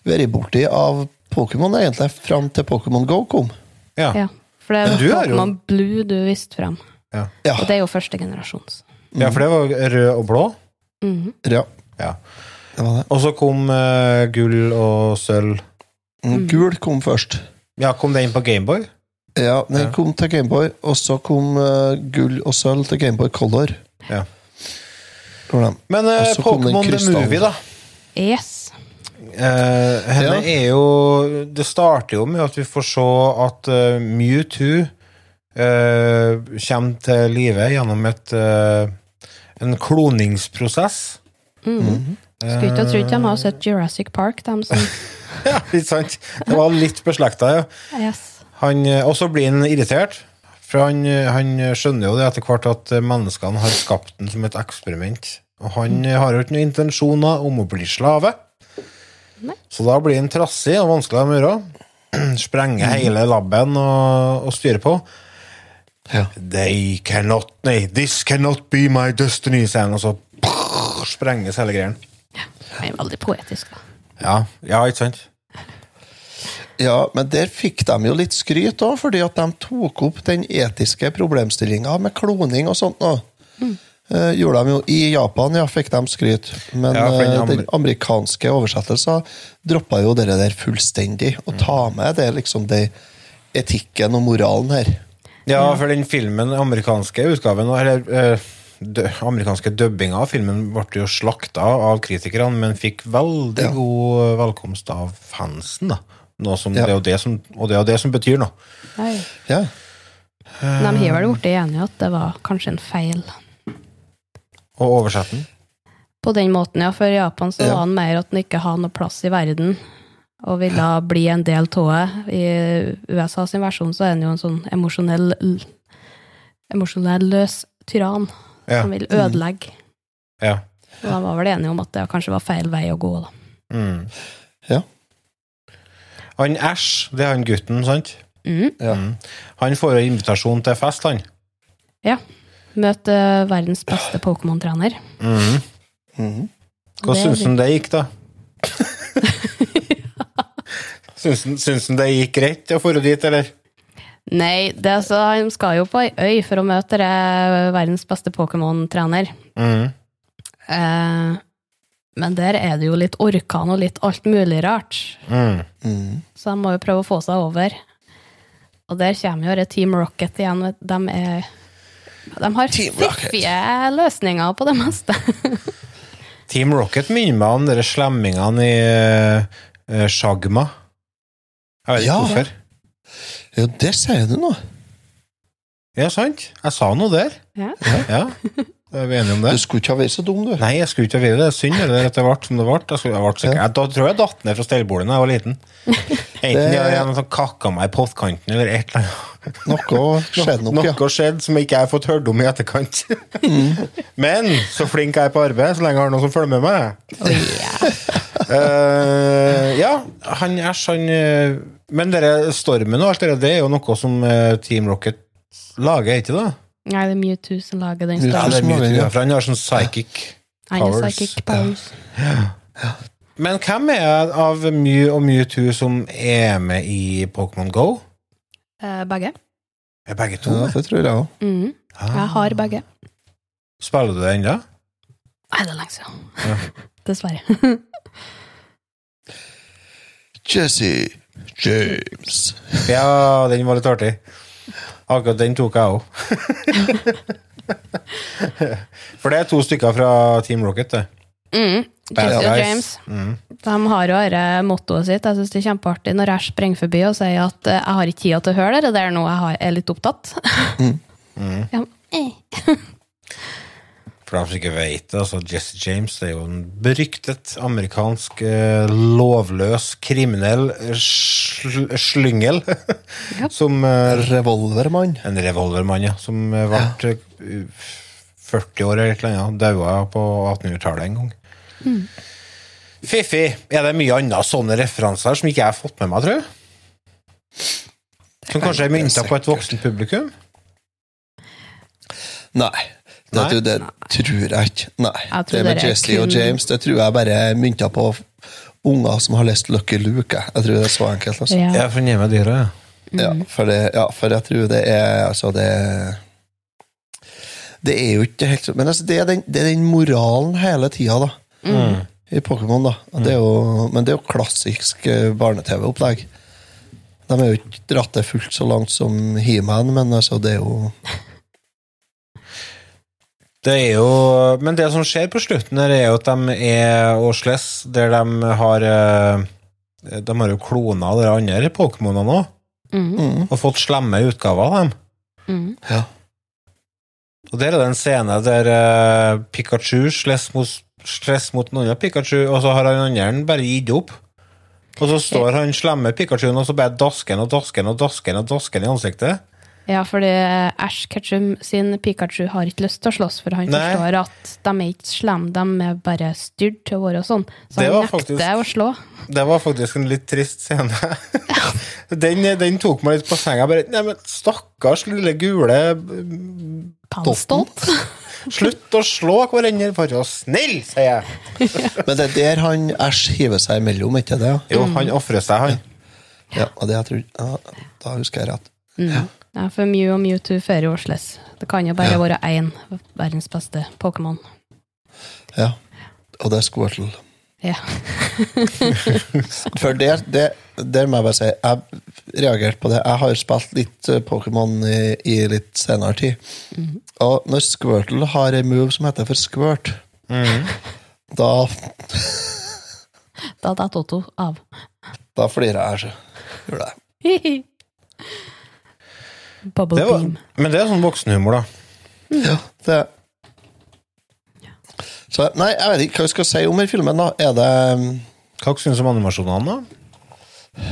vært borti av Pokémon, egentlig, fram til Pokémon Go kom. Ja. Ja. For det var er du jo- Pokémon Blue du viste frem. Ja. Ja. Og det er jo første generasjons. ja, for det var rød og blå. Mhm. ja. Ja. Det var det. Og så kom uh, gull og sølv. Mm, Gul kom først. Ja, kom det inn på Gameboy? Ja, den Ja. kom til Gameboy, og så kom uh, gull og sølv til Gameboy Color. Ja. Men Og så kom den Pokémon The. Movie, da. Yes. Uh, henne Ja. er jo Det starter jo med at vi får se at uh, Mewtwo eh, kommer til live gjennom et en kloningsprosess. Mhm. Skulle ikke ha trodd de har sett Jurassic Park, de som <laughs> Ja, ikke sant? Det var litt beslekta, ja. Yes. Han, eh, og så blir han irritert, for han, eh, han skjønner jo det etter hvert at eh, menneskene har skapt den som et eksperiment. Og han har jo ikke noen intensjoner om å bli slave. Nei. Så da blir han trassig og vanskelig å gjøre. <clears throat> Sprenger hele laben og, og styrer på. Ja. They cannot, nei, this cannot be my destiny, sier han, og så sprenges hele greien. Det er veldig poetisk, da. Ja, ja, ikke sant? Ja, men der fikk de jo litt skryt òg, fordi at de tok opp den etiske problemstillinga med kloning og sånt. nå. Eh, gjorde de jo I Japan ja, fikk de skryt, men Ja, den eh, amer- den amerikanske oversettelsen droppa jo det der fullstendig. Å ta med det liksom det etikken og moralen her. Ja, for den filmen, amerikanske utgaven, eller eh, dø, amerikanske dubbinga av filmen ble jo slakta av kritikerne, men fikk veldig god velkomst av fansen. da. Noe som, Ja. det er det som, og det er jo det som betyr noe. Nei. Ja. De har vel blitt enige at det var kanskje en feil. Og oversette den. På den måten, ja. For i Japan så Ja. var han mer at han ikke hadde noe plass i verden, og ville bli en del av det. I USA sin versjon så er han jo en sånn emosjonell emosjonell løs tyrann Ja. som vil ødelegge. Ja. Og de var vel enige om at det kanskje var feil vei å gå, da. Mm. Ja. Han Æsj, det er han gutten, sant? Mm. Ja. Mm. Han får jo invitasjon til fest, han. Ja. Møte eh, verdens beste Pokémon-trener. Mm. Mhm. Hva syns han det gikk, da? <laughs> syns, han, det gikk greit å dra dit, eller? Nei, det er så, han skal jo på ei øy for å møte eh, verdens beste Pokémon-trener. Mm. Eh, men der er det jo litt orkan og litt alt mulig rart. Mm. Mm. Så de må jo prøve å få seg over. Og der kommer jo Team Rocket igjen. De, er, de har fiffige løsninger på det meste. <laughs> Team Rocket minner meg om de slemmingene i uh, Shagma. Jeg vet ikke Ja. hvorfor. Ja, der sier du noe. Ja, sant? Jeg sa noe der. Ja. Ja. <laughs> Er vi enige om det? Du skulle ikke ha vært så dum, du. Nei, jeg skulle ikke ha vært det. Det Synd det, at det ble som det ble. Jeg, skulle, jeg, ble jeg da tror jeg datt ned fra stellbordet da jeg var liten. Enten Det- jeg hadde sånn kakka meg i postkanten eller et eller annet. Noe skjedde nok, ja. Noe skjedde som jeg ikke har fått hørt om i etterkant. Men så flink jeg er på arbeid, så lenge jeg har noen som følger med meg. Oi, ja. Ja, han Æsj, han eh, Men dere stormen og alt det, det er jo noe som eh, Team Rocket lager, ikke det? Nei, det er Mewtwo som lager den Ja, Ja, det er ja. for han har sånn psychic Han Psychic powers. psychic powers. Men hvem er av Mew og Mewtwo som er med i Pokémon Go? Eh, begge. Er begge to? Ja, det tror jeg òg. Mhm. Jeg har begge. Spiller du det ennå? Nei, det er lenge siden. Ja. <laughs> Dessverre. Jesse James. Ja, den var litt artig. Akkurat den tok jeg òg. <laughs> For det er to stykker fra Team Rocket, det. Mm. Bad og. James. Mm. De har jo dette mottoet sitt. Jeg syns det er kjempeartig når jeg sprenger forbi og sier at eh, jeg har ikke tid til å høre det det er noe jeg er litt opptatt. Mm. <laughs> Ja, eh. For dem som ikke vet det, altså Jesse James det er jo en beryktet amerikansk eh, lovløs, kriminell eh, sl slyngel. <laughs> som eh, Revolvermann. En revolvermann, ja. Som eh, ble ja. 40 år eller annet. Daua på 1800-tallet en gang. Fiffi. Er det mye annet sånne referanser som ikke jeg har fått med meg, tror jeg? Som kanskje er mynta på et voksent publikum? Nei. Det, du, det tror jeg ikke. Nei. Jeg det med Jesse kun... Og James det tror jeg bare er mynta på unger som har lest Lucky Luke. jeg. Tror det er så enkelt. Altså. Ja. Jeg for å gi meg dyra, ja. Ja, for det, ja, for jeg tror det er Altså, det Det er jo ikke helt sånn Men altså, det, er den, det er den moralen hele tida, da. Mm. I Pokémon, da. Det er jo, men det er jo klassisk eh, barne-TV-opplegg. De har jo ikke dratt det fullt så langt som He-Man, men altså, det er jo Det er jo Men det som skjer på slutten, her er jo at de er årsless, der de har eh, De har jo klona de andre Pokémonene òg, Mm. og fått slemme utgaver av dem. Mm. Ja. Og der er det en scene der eh, Pikachu slåss mot, mot noen av Pikachu, og så har han andre bare gitt opp. Og så står han slemme Pikachuen og så bare dasker han og dasker han og dasker han i ansiktet. Ja, fordi Ash Ketchum sin Pikachu har ikke lyst til å slåss, for han Nei. forstår at de er ikke slemme, de er bare styrt til å være sånn. Så Det han nekter faktisk- å slå. Det var faktisk en litt trist scene. <laughs> den, den tok meg litt på senga. Bare, nei, men stakkars lille gule Pannstolt. Slutt å slå hverandre, vær snill, sier jeg. Men det er der han Æsj hiver seg imellom, ikke det? Jo, han ofrer seg, han. Ja, og det jeg tror, ja, da husker jeg rett. Mm. Ja, for Mew og Mewtwo fører jo årsless. Det kan jo bare Ja. være én verdens beste Pokémon. Ja. Og det er Squirtle. Ja. <laughs> For det, det, der må jeg bare si, jeg reagerte på det. Jeg har spilt litt eh, Pokémon i, i litt senere tid. Og når Squirtle har en move som heter for Squirt, da, Da datt Otto av. da flirer jeg. Så. Gjør det. <laughs> Bubble Det var, beam. men det er sånn voksenhumor, da. Ja, det Så nei, jeg vet ikke hva vi skal si om den filmen, da. Er det Hva syns du om animasjonene, da?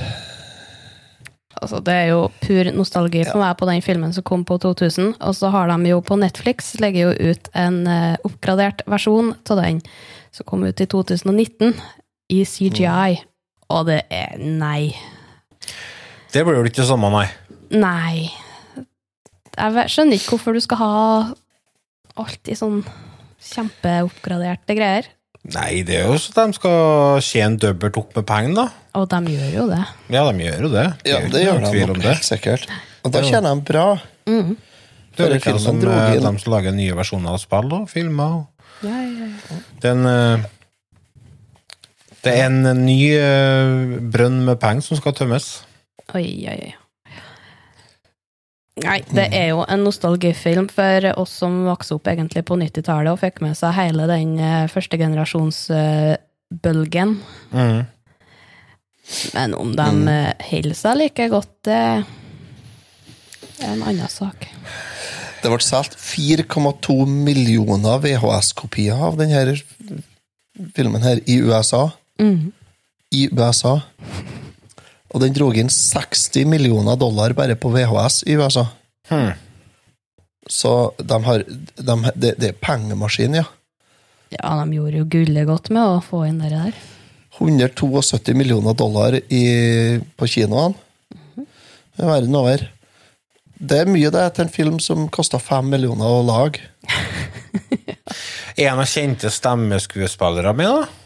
Altså, det er jo pur nostalgi for meg på den filmen som kom på 2000. Og så har de jo på Netflix legger jo ut en eh, oppgradert versjon av den som kom ut i 2019 i CGI. Og det er nei. Det blir jo ikke det samme, nei. Nei. Jeg skjønner ikke hvorfor du skal ha alt i sånn kjempeoppgraderte greier. Nei, det er jo så de skal tjene dobbelt opp med penger, da. Og de gjør jo det. Ja, de gjør jo det. Ja, det gjør de nok det. sikkert. Og da tjener de bra. Mm. Det er jo ikke som eh, de som lager nye versjoner av spill og filmer. og Ja, ja, ja. Det er en eh, Det er en ny eh, brønn med penger som skal tømmes. Oi, oi, oi. Nei, det er jo en nostalgifilm for oss som vokste opp egentlig på 90-tallet og fikk med seg hele den eh, førstegenerasjonsbølgen. Mm. Men om de mm. holder seg like godt, det er en annen sak. Det ble solgt 4,2 millioner VHS-kopier av denne filmen her i USA. Mm. I USA. Og den dro inn 60 millioner dollar bare på VHS i USA. Hmm. Så de har de, det, det er pengemaskin, ja. Ja, de gjorde jo gullet godt med å få inn det der. 172 millioner dollar i, på kinoene. Verden over. Det er mye det til en film som kosta fem millioner å lage. <laughs> En av kjente stemmeskuespillere med, da?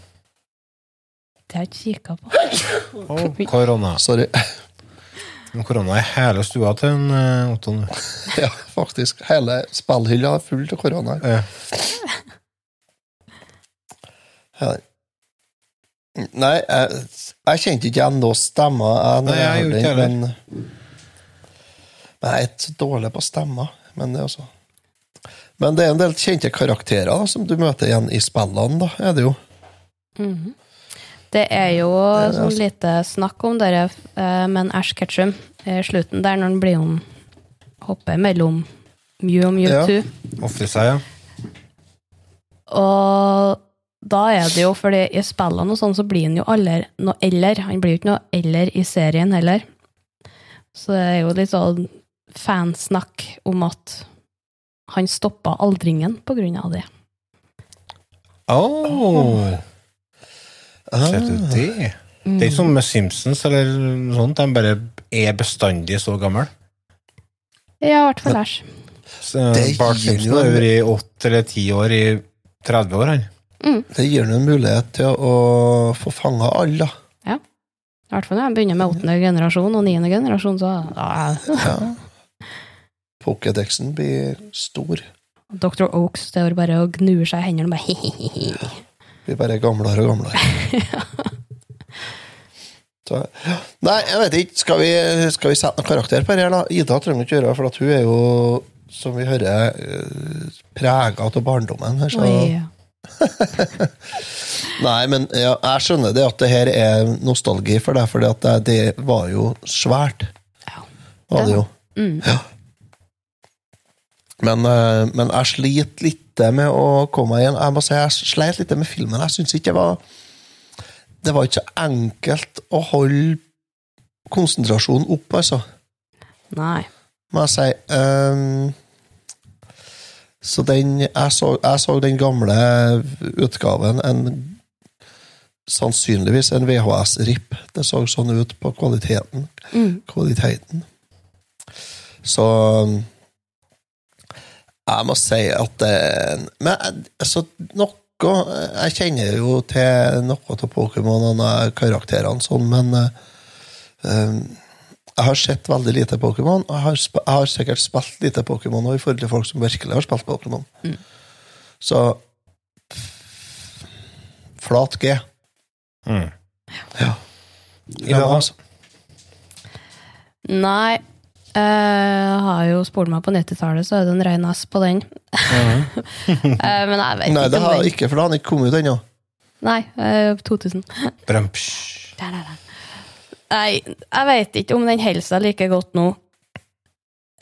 Det har jeg ikke kikka på. Oh, korona. Sorry. Korona er hele stua til en eh, Otto nå. <laughs> Ja, faktisk. Hele spillhylla er full av korona. Ja. Nei, jeg, jeg kjente ikke igjen noen stemmer. Jeg, Nei, jeg gjorde ikke men, men jeg er ikke dårlig på stemmer. Men det, også. men det er en del kjente karakterer da, som du møter igjen i spillene. da, er det jo. Mhm. Det er jo er sånn altså- lite snakk om dere, med men Ash Ketchum i slutten der, når han blir om hopper mellom Mew og Mewtwo. Ofrer seg, ja. Og da er det jo, fordi i spillene og sånn, så blir han jo aldri noe eller. Han blir jo ikke noe eller i serien heller. Så det er jo litt sånn fansnakk om at han stoppa aldringen på grunn av det. Oh. Ah. det? Det er ikke som med Simpsons eller noe sånt. De bare er bestandig så gammel. Ja, i hvert fall Lars. Det Bart Simpson har vært i åtte eller ti år i 30 år, han. Det gir ham en mulighet til å få fanga alle, da. Ja. I hvert fall når han begynner med åttende generasjon og niende generasjon, så ja. Pokédexen blir stor. Dr. Oaks står bare og gnur seg i hendene og bare <laughs> hehehe. Blir bare gamlere og gamlere. <laughs> Så, ja. Nei, jeg vet ikke. Skal vi, skal vi sette noen karakter på det her, da? Ida trenger ikke gjøre det, for at hun er jo, som vi hører, eh, prega av barndommen. Her, så. Oi. <laughs> Nei, men ja, jeg skjønner det at det her er nostalgi for deg, for det, det var jo svært. Var det jo. Mm. Ja. Men, eh, men jeg sliter litt med å komme meg igjen. Jeg må si jeg sleit litt med filmen. Jeg syns ikke det var Det var ikke så enkelt å holde konsentrasjonen opp, altså. Nei. Må jeg si. Um, så den jeg så, jeg så den gamle utgaven, en sannsynligvis en VHS-RIP. Det så sånn ut på kvaliteten. Mm. Kvaliteten. Så jeg må si at Men altså, noe Jeg kjenner jo til noe av Pokémon og karakterene sånn, men Um, jeg har sett veldig lite Pokémon, og jeg har, jeg har sikkert spilt lite Pokémon i forhold til folk som virkelig har spilt Pokémon. Så flat G. Mm. Ja. ja. Nei. Jeg har jo spolt meg på 90-tallet, så er det en rein S på den. <laughs> Eh, Men jeg vet Nei, ikke det har den ikke, for det har han ikke kommet ut ennå. Nei, Uh, 2000. Brømpsj. Nei, jeg vet ikke om den holder seg like godt nå,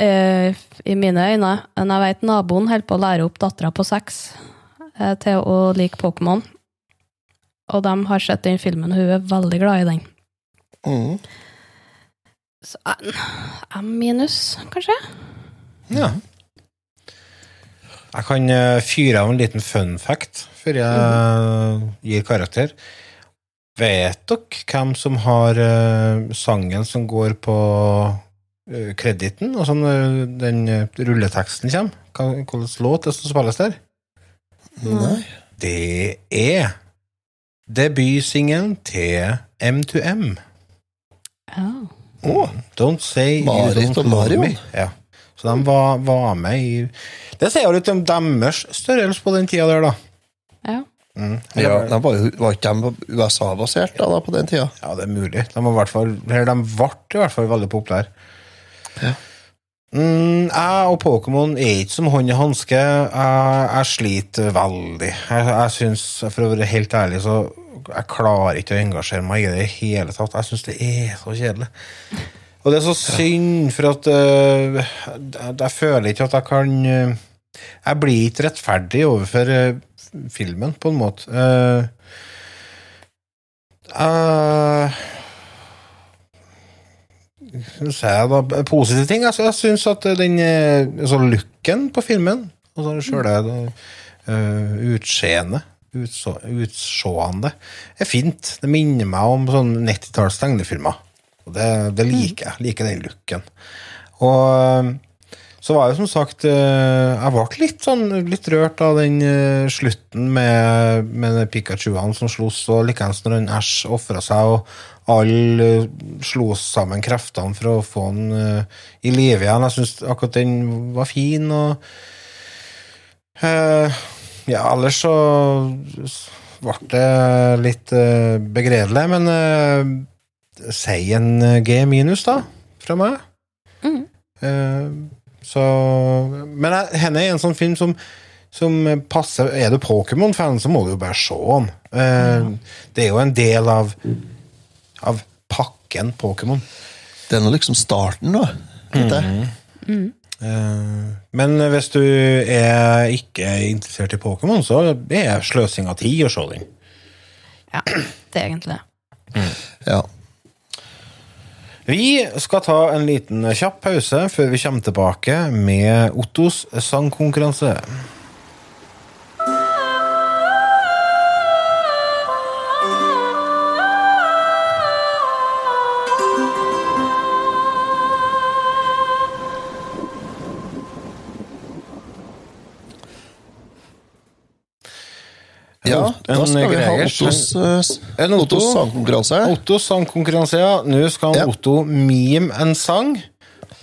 eh, i mine øyne. Men jeg vet naboen holder på å lære opp dattera på seks eh, til å like Pokémon. Og de har sett den filmen, og hun er veldig glad i den. Mm. Så en en minus, kanskje? Ja. Jeg kan eh, fyre av en liten fun fact før jeg gir karakter. Vet dere hvem som har eh, sangen som går på uh, krediten, og sånn eh, den eh, rulleteksten kommer? Hvilken låt det som spilles der? Nei. Det er debutsingelen til M2M. Ja. Don't say Marit og Marion. Ja. Så de var, var med i Det sier jo litt om deres størrelse på den tida der, da. Ja. Mm. Ja, de var, var ikke de USA-basert da, da, på den tida? Ja, det er mulig. De, var i hvert fall, de ble i hvert fall veldig populære. Ja. Mm, jeg og Pokémon er ikke som hånd i hanske. Jeg, jeg sliter veldig. Jeg, jeg synes, For å være helt ærlig, så jeg klarer ikke å engasjere meg i det i hele tatt. Jeg syns det er så kjedelig. Og det er så synd, for at uh, jeg, føler ikke at jeg kan uh, Jeg blir ikke rettferdig overfor uh, filmen, på en måte. Uh, si jeg da, positive ting. Altså, jeg syns at den eh, altså looken på filmen, altså sjøle uh, utseendet, utså, utsjående, er fint. Det minner meg om sånn 90-talls tegnefilmer. Og det, det liker jeg. Liker den looken. Og eh, så var jeg som sagt eh, Jeg ble litt sånn litt rørt av den eh, slutten med, med Pikachuene som sloss, og likeens når Æsj ofra seg, og alle slo sammen kreftene for å få han eh, i live igjen. Jeg syns akkurat den var fin, og uh, Ja, ellers så ble det litt uh, begredelig, men uh, si en G minus, da, fra meg. Eh, så Men henne er en sånn film som, som passer Er du Pokémon-fan, så må du jo bare se den. Eh, Det er jo en del av Av pakken Pokémon. Det er nå liksom starten, da. Mm. Eh, Men hvis du er ikke interessert i Pokémon, så er det sløsing av tid å se den. Ja, det er egentlig det. Ja. Vi skal ta en liten kjapp pause før vi kommer tilbake med Ottos sangkonkurranse. Ja, En da skal vi ha Ottos, eh, En Otto. Ottos sangkonkurranse. Ottos sangkonkurranse, ja. Nå skal Ja. Otto mime en sang.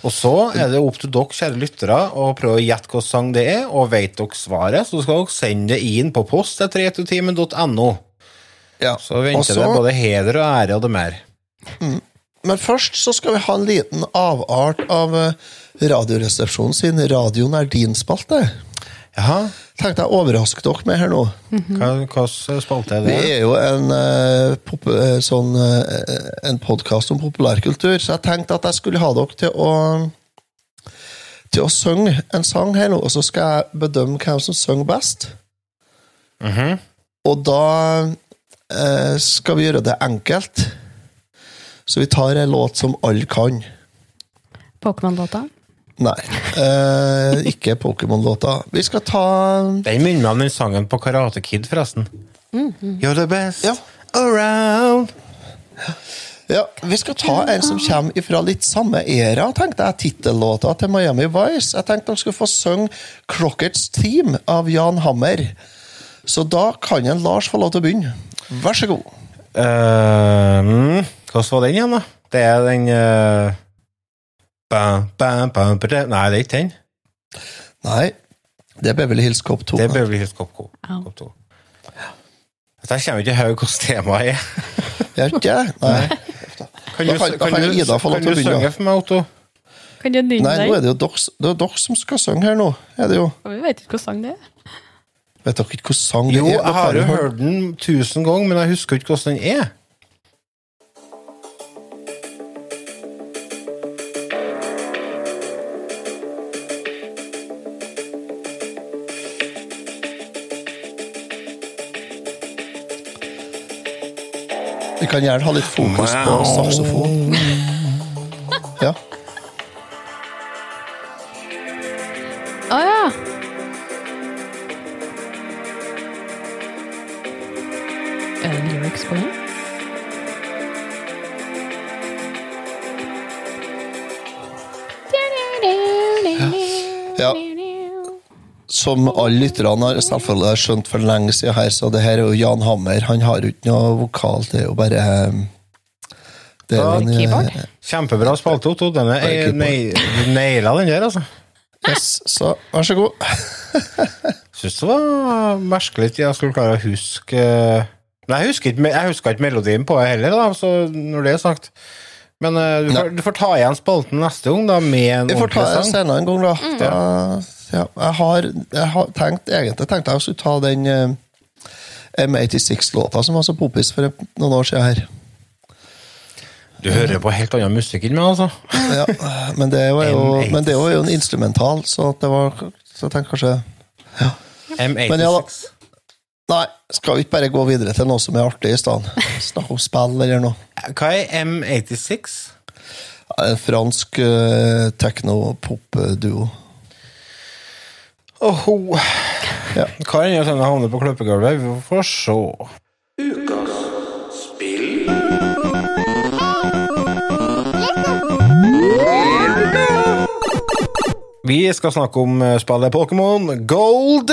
Og så er det opp til dere, kjære lyttere, å prøve å gjette hvilken sang det er. Og vet dere svaret, så skal dere sende det inn på post til 3totimen.no. Ja. Så venter Også, det både heder og ære og det mer. Men først så skal vi ha en liten avart av eh, Radioresepsjonen sin Radioen er din-spalte. Jaha, Tenkte jeg overraske dere med her nå. hva, hva spalte er Vi det? er jo en, uh, pop, sånn, uh, en podkast om populærkultur, så jeg tenkte at jeg skulle ha dere til å til å synge en sang her nå, og så skal jeg bedømme hvem som synger best. Mhm. Og da skal vi gjøre det enkelt. Så vi tar en låt som alle kan. Pokémon-låta. Nei, eh, ikke Pokémon-låta. Vi skal ta Den minner meg om den sangen på Karate Kid, forresten. You're the best Ja. around. Ja, Vi skal ta en som kommer fra litt samme æra, tenkte jeg. Tittellåta til Miami Vice. Jeg tenkte dere skulle få synge 'Crockets Team av Jan Hammer. Så da kan en Lars få lov til å begynne. Vær så god. Uh, mm, Hvordan var den igjen, da? Det er den eh, bam, bam, bam, bam, Nei, det er ikke den. Nei, det er Beverly Hills Cop 2. Det er Beverly Hills Cop 2. Au. Cop 2. Dette kommer ikke høy hvordan temaet er. <laughs> Gjør ikke det? Nei. Kan du, kan- kan kan Ida få lov til å du synge for meg, Otto? Kan du nynne Nei, nå er det jo dere, er som skal synge her nå. Er det jo. Vi vet ikke hvilken sang det er. Vet dere ikke hvilken sang det Jo, er? jeg har jo hørt den tusen ganger, men jeg husker ikke hvordan den er. Kan gjerne ha litt fokus på saksofon. Ja. Å ja! Er det lyrics på den? Som alle lytterne har selvfølgelig har skjønt for lenge siden her, så det her er jo Jan Hammer. Han har jo ikke noe vokal, det er jo bare eh, det er en, eh, keyboard. Kjempebra spalte, Otto. Bare er, naila den der, altså. Yes, så vær så god. <laughs> Syns det var merkelig at jeg skulle klare å huske Nei, jeg husker ikke, jeg husker ikke melodien på det heller, da, så når det er sagt. Men eh, du, får, du får ta igjen spalten neste gang, da, med en ordentlig sang. Vi får ta igjen det senere en gang, da. da ja, jeg, har, jeg har tenkt egentlig tenkte jeg skulle ta den eh, M86-låta som var så popis for noen år siden her. Du hører på helt annen musikk enn meg, altså. Ja, men det var jo, men det var jo en instrumental, så det var Så jeg tenkte kanskje M86. Men ja da. Nei, skal vi ikke bare gå videre til noe som er artig i stedet? Snakke om spill eller noe? Hva er M86? En fransk uh, tekno-pop-duo. Åhå. Ja. Hva er det som havner på kløpegulvet? Vi får se. Vi skal snakke om eh, spillet Pokémon Gold.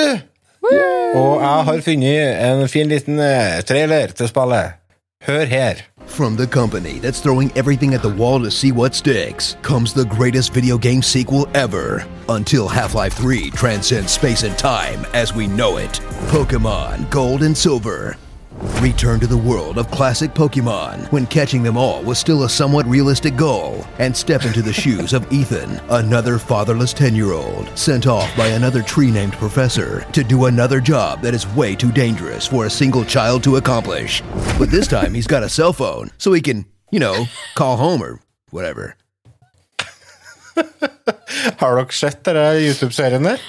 Og jeg har funnet en fin liten eh, trailer til spillet. Hør her. From the company that's throwing everything at the wall to see what sticks comes the greatest video game sequel ever. Until Half Life 3 transcends space and time as we know it. Pokemon Gold and Silver. Return to the world of classic Pokemon when catching them all was still a somewhat realistic goal, and step into the shoes of Ethan, another fatherless 10 year old, sent off by another tree named professor to do another job that is way too dangerous for a single child to accomplish. But this time he's got a cell phone, so he can, you know, call home or whatever. <laughs> Har dere sett YouTube-serien der?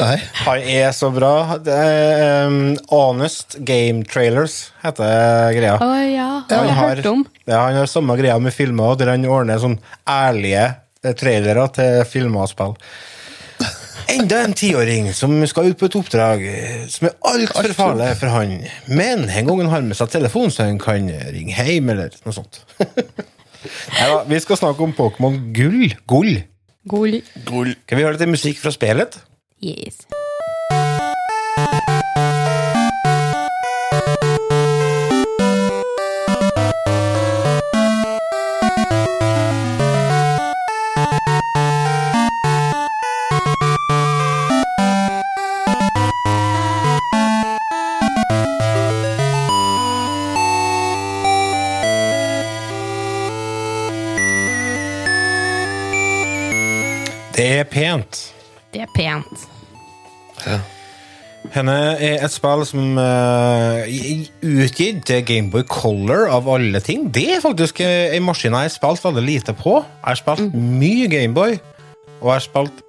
Nei. Han er så bra. Det er, um, Honest Game Trailers heter greia. Å ja, det har Han jeg har- hørt om. Ja, han har samme greia med filmer, der han ordner sånn ærlige eh, trailere til filmer og spill. Enda en tiåring som skal ut på et oppdrag eh, som er altfor farlig for han. Men en gang han har med seg telefon, så han kan ringe hjem, eller noe sånt. <laughs> Neida, vi skal snakke om Pokémon Gull. Gull. Gull. Kan vi høre litt musikk fra spillet? Yes. Det er pent. Det er pent. Henne er et spill som uh, utgitt til Gameboy Color av alle ting. Det er faktisk eh, en maskin jeg har spilt veldig lite på. Jeg har spilt mye Gameboy, og jeg har spilt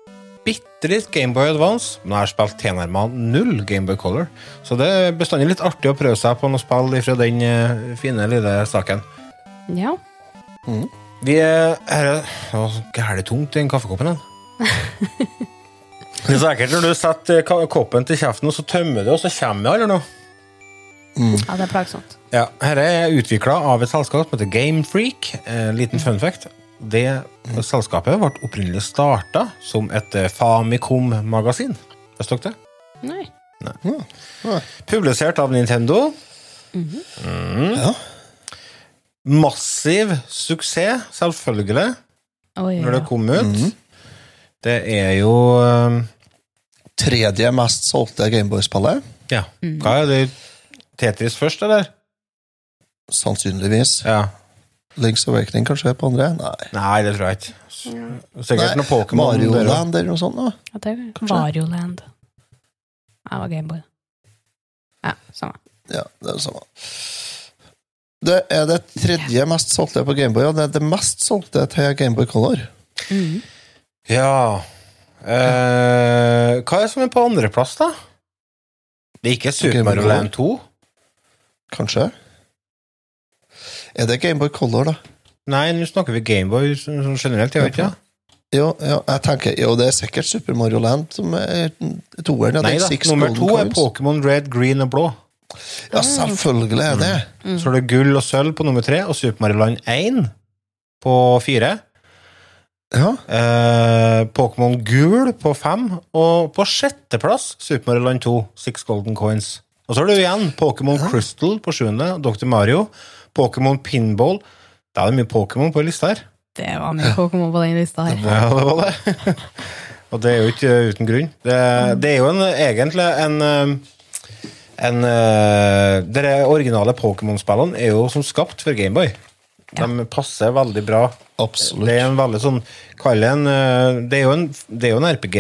bitte litt Gameboy Advance, men jeg har spilt tilnærma null Gameboy Color. Så det er bestandig litt artig å prøve seg på noe spill fra den eh, fine lille saken. Ja. Vi er Det var så gærent tungt i den kaffekoppen. <laughs> Det er sikkert når du setter koppen til kjeften, og så tømmer du, og så kommer det eller noe. ja, det er plagsomt. Ja, Dette er utvikla av et selskap som heter Gamefreak. En liten fun fact. Det selskapet ble opprinnelig starta som et eh, Famicom-magasin. Visste dere det? Nei. Publisert av Nintendo. Mm. Ja. massiv suksess, selvfølgelig, Oi, når det kom ut. Mhm. Det er jo eh, Tredje mest solgte Gameboy-spillet. Ja. Hva er det? Tetris først, eller? Sannsynligvis. Ja. Link's Awakening kanskje på andre? Nei. Nei, det tror jeg ikke. Sikkert Nei, noe Pokémon. Mario der også. Land eller noe sånt. Da. Ja, det Kanskje. var Land. Jeg var Gameboy. Ja, samme. Ja, det er det samme. Det er det tredje mest solgte på Gameboy, og det er det mest solgte til Gameboy Color. Ja eh, Hva er det som er på andreplass, da? Det er ikke Super Mario Land 2? Kanskje? Er det Gameboy Color, da? Nei, nå snakker vi Gameboy generelt. Jeg vet ikke. Jo, jo, jeg tenker, jo, det er sikkert Super Mario Land som er toeren. Ja, Nei da, nummer to er. Pokémon Red, Green og Blå. Ja, selvfølgelig er det. Så er det gull og sølv på nummer tre, og Super Mario Land 1 på fire. Ja. Eh, Pokémon gul på fem, og på sjetteplass Super Mario Land 2, Six Golden Coins. Og så har du igjen Pokémon Crystal på sjuende, Dr. Mario. Pokémon Pinball. Da er det mye Pokémon på lista her. Det var mye Pokémon på den lista her. Ja, det var det. <laughs> og det er jo ikke uten grunn. Det, det er jo en, egentlig en eh, en eh, De originale Pokémon-spillene er jo som skapt for Gameboy. De passer veldig bra. Absolutt. Det er en veldig sånn Kall det en eh, Det er jo, en, det er jo RPG,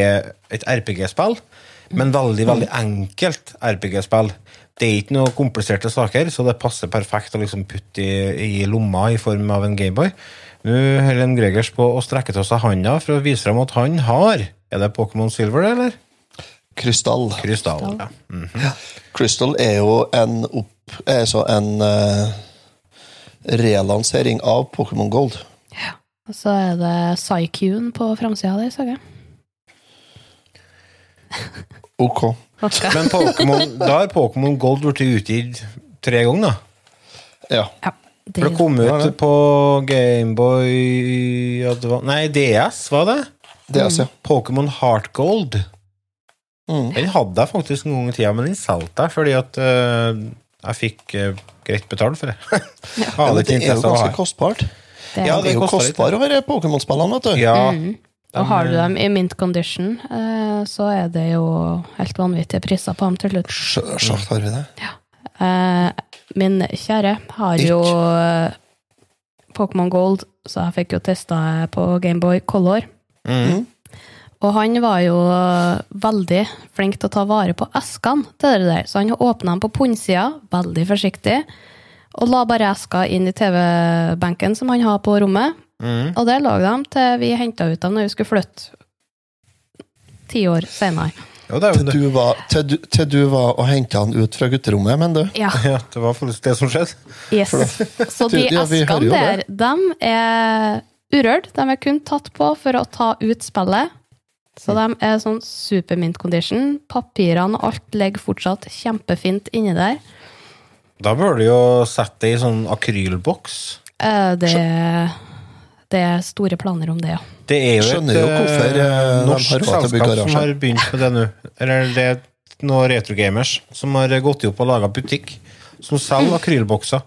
et RPG-spill, men veldig, veldig enkelt RPG-spill. Det er ikke noe kompliserte saker, så det passer perfekt å liksom putte i, i lomma i form av en Gameboy. Nå holder en Gregers på å strekke til seg handa for å vise frem at han har Er det Pokémon Silver, eller? Krystall. Krystall, ja. Mhm. Crystal er jo en, opp, er så en eh, relansering av Pokémon Gold. Ja. Og så er det Psycune på framsida der, så jeg. Ok. Men Pokemon, da er Pokémon Gold blitt utgitt tre ganger, da. Ja. For det kom ut på Gameboy Nei, DS, var det? DS, ja. Pokémon Heart Gold. Mm. Den hadde jeg faktisk en gang i tida, men den solgte jeg fordi at uh, jeg fikk eh, greit betalt for det. ja. <laughs> Ja, men det er jo ganske kostbart. Det Ja, det er jo kostbart å være vet du. Ja, Mm. Og har du dem i mint condition, eh, så er det jo helt vanvittige priser på dem til slutt. Sjølsagt har vi det. Ja. Min kjære har jo eh, Pokémon Gold, så jeg fikk jo testa på Gameboy Color. Mhm. Og han var jo veldig flink til å ta vare på eskene til det der, så han åpna dem på pundsida, veldig forsiktig, og la bare eska inn i TV-benken som han har på rommet. Mm. Og der lå de til vi henta ut dem når vi skulle flytte ti år senere. Jo, det er jo Til du var, til du, til du var og henta han ut fra gutterommet, men du. Ja. <laughs> Ja, det var faktisk det som skjedde. Yes. Så de Ja, eskene der, de er urørt. De er kun tatt på for å ta ut spillet. Så de er sånn supermint condition. Papirene og alt ligger fortsatt kjempefint inni der. Da bør du jo sette det i sånn akrylboks. Eh, Det, det er store planer om det, ja. Det er jo Skjønner et jo eh, hvorfor, eh, de norsk har råd til å bygge selskap som garasje. har begynt med det nå. Eller det er noen retrogamers som har gått opp og laga butikk som selger akrylbokser.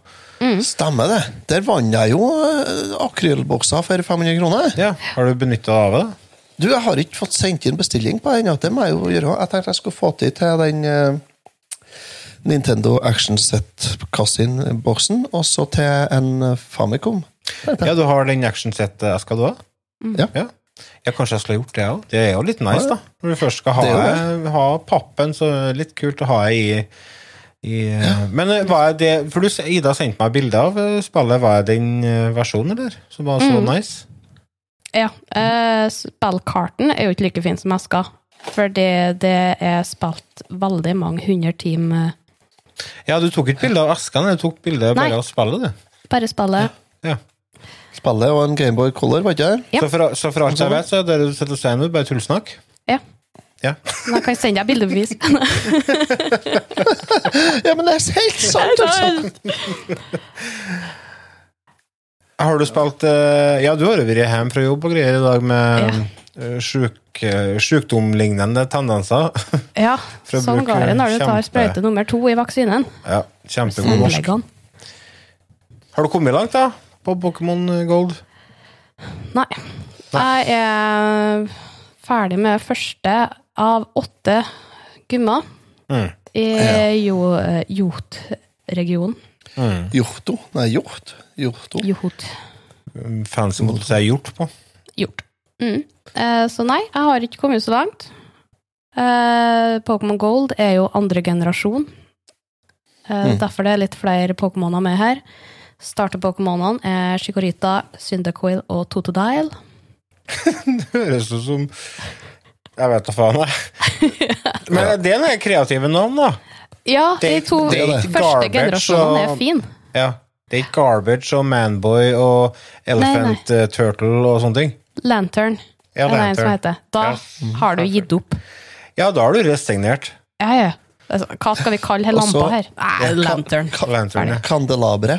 Stemmer det. Der vant jeg jo eh, akrylbokser for 500 kroner. Ja, Har du benytta deg av det? Du, jeg har ikke fått sendt inn bestilling på den. Det må jeg jo gjøre. Jeg tenkte jeg skulle få til til den uh, Nintendo Action Set-kassin-boksen, og så til en eh, Famicom. Ja, du har den action-set-eska, du òg? Ja. ja. Ja, kanskje jeg skulle gjort det òg. Det er jo litt nice, Ja, ja. da. Når du først skal ha, Det ha pappen, så litt kult å ha i, i Men eh, hva er det For du, Ida sendte meg bilde av eh, spillet. Hva er den eh, versjonen, eller? Som var så Mm. nice? Ja, eh, spillkarten er jo ikke like fin som eska. Fordi det er spilt veldig mange hundre timer Ja, du tok ikke bilde av eskene, du tok bilde Nei. bare av spillet, du. bare spillet. Ja. Spillet og en Gameboy Color, var ikke det? Ja. Så, for, så for alt jeg vet, så er det du sitter og sier nå, bare tullsnakk? Ja. Ja. Men jeg kan sende deg bildebevis. <laughs> Ja, men det er helt <laughs> sant, altså! Har du spilt eh, Ja, du har jo vært hjemme fra jobb og greier i dag med ja. Syk, sykdomlignende tendenser. <laughs> Ja, sånn går det når du tar sprøyte nummer to i vaksinen. Ja, kjempegod norsk. Har du kommet langt, da? På Pokémon Gold? Nei. Jeg er ferdig med første av åtte gymmer Mm. i Ja. jo, eh, Jot-regionen. Hjorto? Nei, hjort. Hjorto. Jot. Fancy måte å si hjort på. Hjort. Mm. Eh, så nei, jeg har ikke kommet så langt. Eh, Pokémon Gold er jo andre generasjon. Eh, Mm. Derfor det er litt flere Pokémoner med her. Starter-Pokémonene er Chikorita, Syndacoil og Totodile. <laughs> Det høres ut som Jeg vet da faen, jeg. <laughs> Men det er noen kreative navn, da. Ja, de to første generasjonene er fine. Ja. Det er ikke Garbage og Manboy og Elephant eh, Turtle og sånne ting. Lantern Ja, er det en som heter. Da Ja. har du gitt opp. Ja, da har du resignert. Ja, ja. Altså, Hva skal vi kalle hele lampa her? Nei, lantern. Lantern, ja. Kandelabre.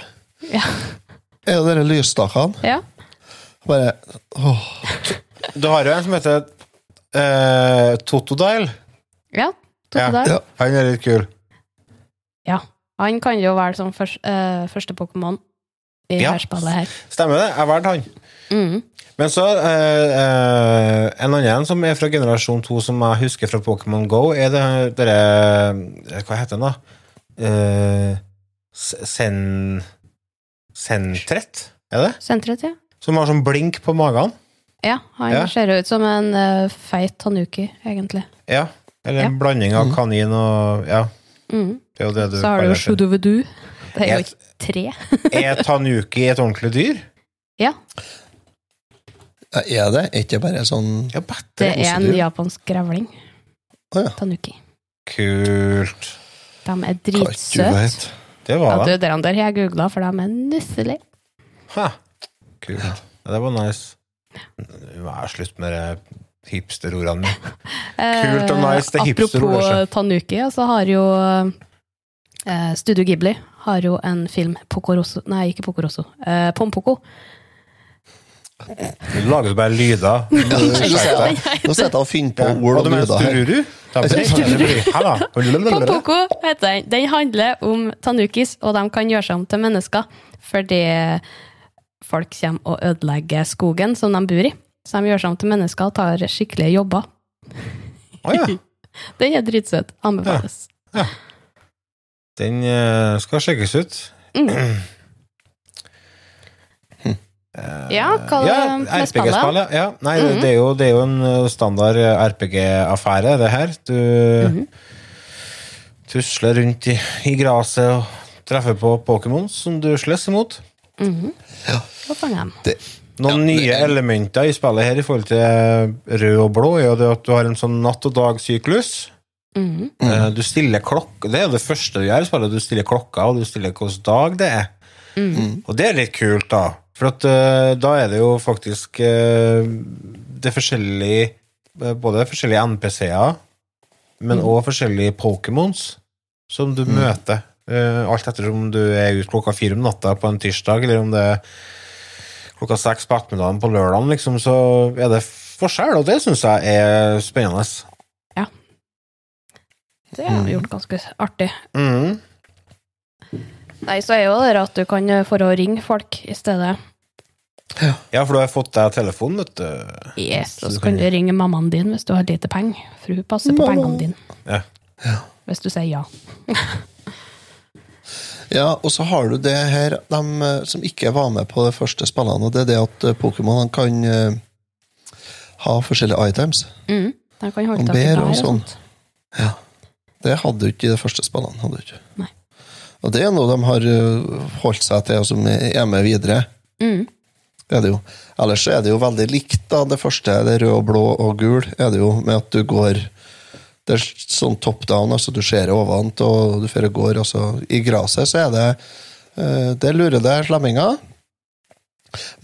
Ja. Er det de lysstakene? ja. Bare åh. Du har jo en som heter uh, Totodile. Ja, Ja. Totodile. Ja. Han er litt kul. Ja. Han kan jo være som først, eh, første Pokémon i Ja. her spillet her. Stemmer det. Jeg valgte han. Mm. Men så eh, eh, En annen som er fra generasjon 2, som jeg husker fra Pokémon Go, er det dere Hva heter den, da? Uh, sen... Sentret? Er det? Sentret, ja. Som har sånn blink på magen? Ja, han Ja. ser ut som en uh, feit tanuki, egentlig. Ja. Eller en Ja. blanding av kanin og Ja, Mm. Det er jo det du Så har du jo. Shudovedu. Det er jo Et- ikke tre. <laughs> Er tanuki et ordentlig dyr? Ja, Ja, Er det? Er ikke bare sånn Ja, det er en japansk grevling. Ah, ja. Tanuki. Kult. De er dritsøte. Det var. Det Ja, var du, det. der, har jeg googla, for de er nusselige. Ha. Kult. Ja, det var nice. Nå er slutt med det hipsterordene mine. <laughs> Kult og nice, det er hipsterord, Apropos hipster Tanuki, så har jo eh, Studio Ghibli har jo en film, Pocorosso Nei, ikke Pocorosso. Eh, Pompoko. Du lager bare lyder. <laughs> Nå sitter jeg- og finner på ord Og lyder her. Pompoko heter den. Den handler om tanukis, og de kan gjøre seg om til mennesker fordi folk kommer og ødelegger skogen som de bor i. Så de gjør seg om til mennesker og tar skikkelige jobber. Oh, ja. <laughs> Den er dritsøt. Anbefales. Den eh, skal sjekkes ut. Mm. Ja, hva Ja, med spillet? ja. Nei, mm -hmm. det, er jo, det er jo en eh, standard RPG-affære, det her. Du Mhm. tusler rundt i, i gresset og treffer på Pokémon som du slåss imot. Mm fanger dem? Det, Noen nye elementer i spillet her i forhold til rød og blå er jo det at du har en sånn natt- og dagsyklus. Mhm. Eh, Du stiller klokka Det er jo det første du gjør spillet. Du stiller klokka, og du stiller hvilken dag det er. Mm. Og det er litt kult, da. For at uh, da er det jo faktisk uh, Det er forskjellige eh, Både forskjellige NPC-er, men òg forskjellige Pokémons som du møter. Eh, alt etter om du er ute klokka fire om natta på en tirsdag, eller om det er klokka seks på ettermiddagen på lørdagen, liksom, så er det forskjell, og det syns jeg er spennende. Det har vi gjort ganske artig. Mm. Nei, så er jo det at du kan få for å ringe folk i stedet. Ja, for du har fått deg telefon, vet du. Yes, Så og så kan du ringe mammaen din hvis du har lite penger. For hun passer på Mamma. pengene dine. Ja. Hvis du sier ja. <laughs> Ja, og så har du det her, de eh, som ikke var med på det første spillene, og det er det at eh, Pokémon kan eh, ha forskjellige items. Mm. De kan holde tak i der og sånn. sånt. Ja. Det hadde du ikke i de første spillene. hadde du ikke. Nei. Og det er noe de har eh, holdt seg til, og som er med videre. Mm. Det er det jo. Ellers er det jo veldig likt. da, Det første, det rød, og blå og gul, er det jo med at du går Det er sånn top down, altså du ser ovent og du fører går. Altså, I gresset så er det eh, Det lurer deg slemminger.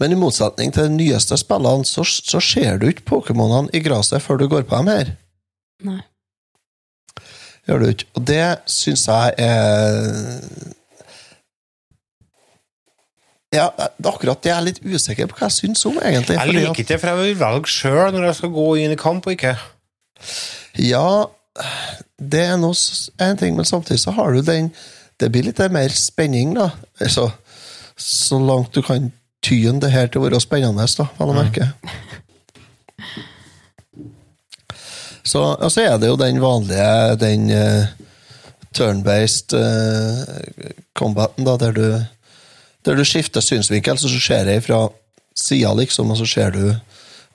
Men i motsetning til de nyeste spillene, så, så ser du ikke Pokémonene i gresset før du går på dem her. Nei. Gjør du ikke. Og det syns jeg er Ja, det er akkurat det jeg er litt usikker på hva jeg syns om, egentlig. Jeg liker ikke det, for jeg vil velge sjøl når jeg skal gå inn i kamp og ikke. Ja, det er nå en ting, men samtidig så har du den Det blir litt mer spenning, da. Altså, Så langt du kan tyne det her til å være spennende, da, vel å merke. Så, og så er det jo den vanlige, den uh, turn-based uh, combaten, da, der du, der du skifter synsvinkel, så ser det fra sida, liksom, og så ser du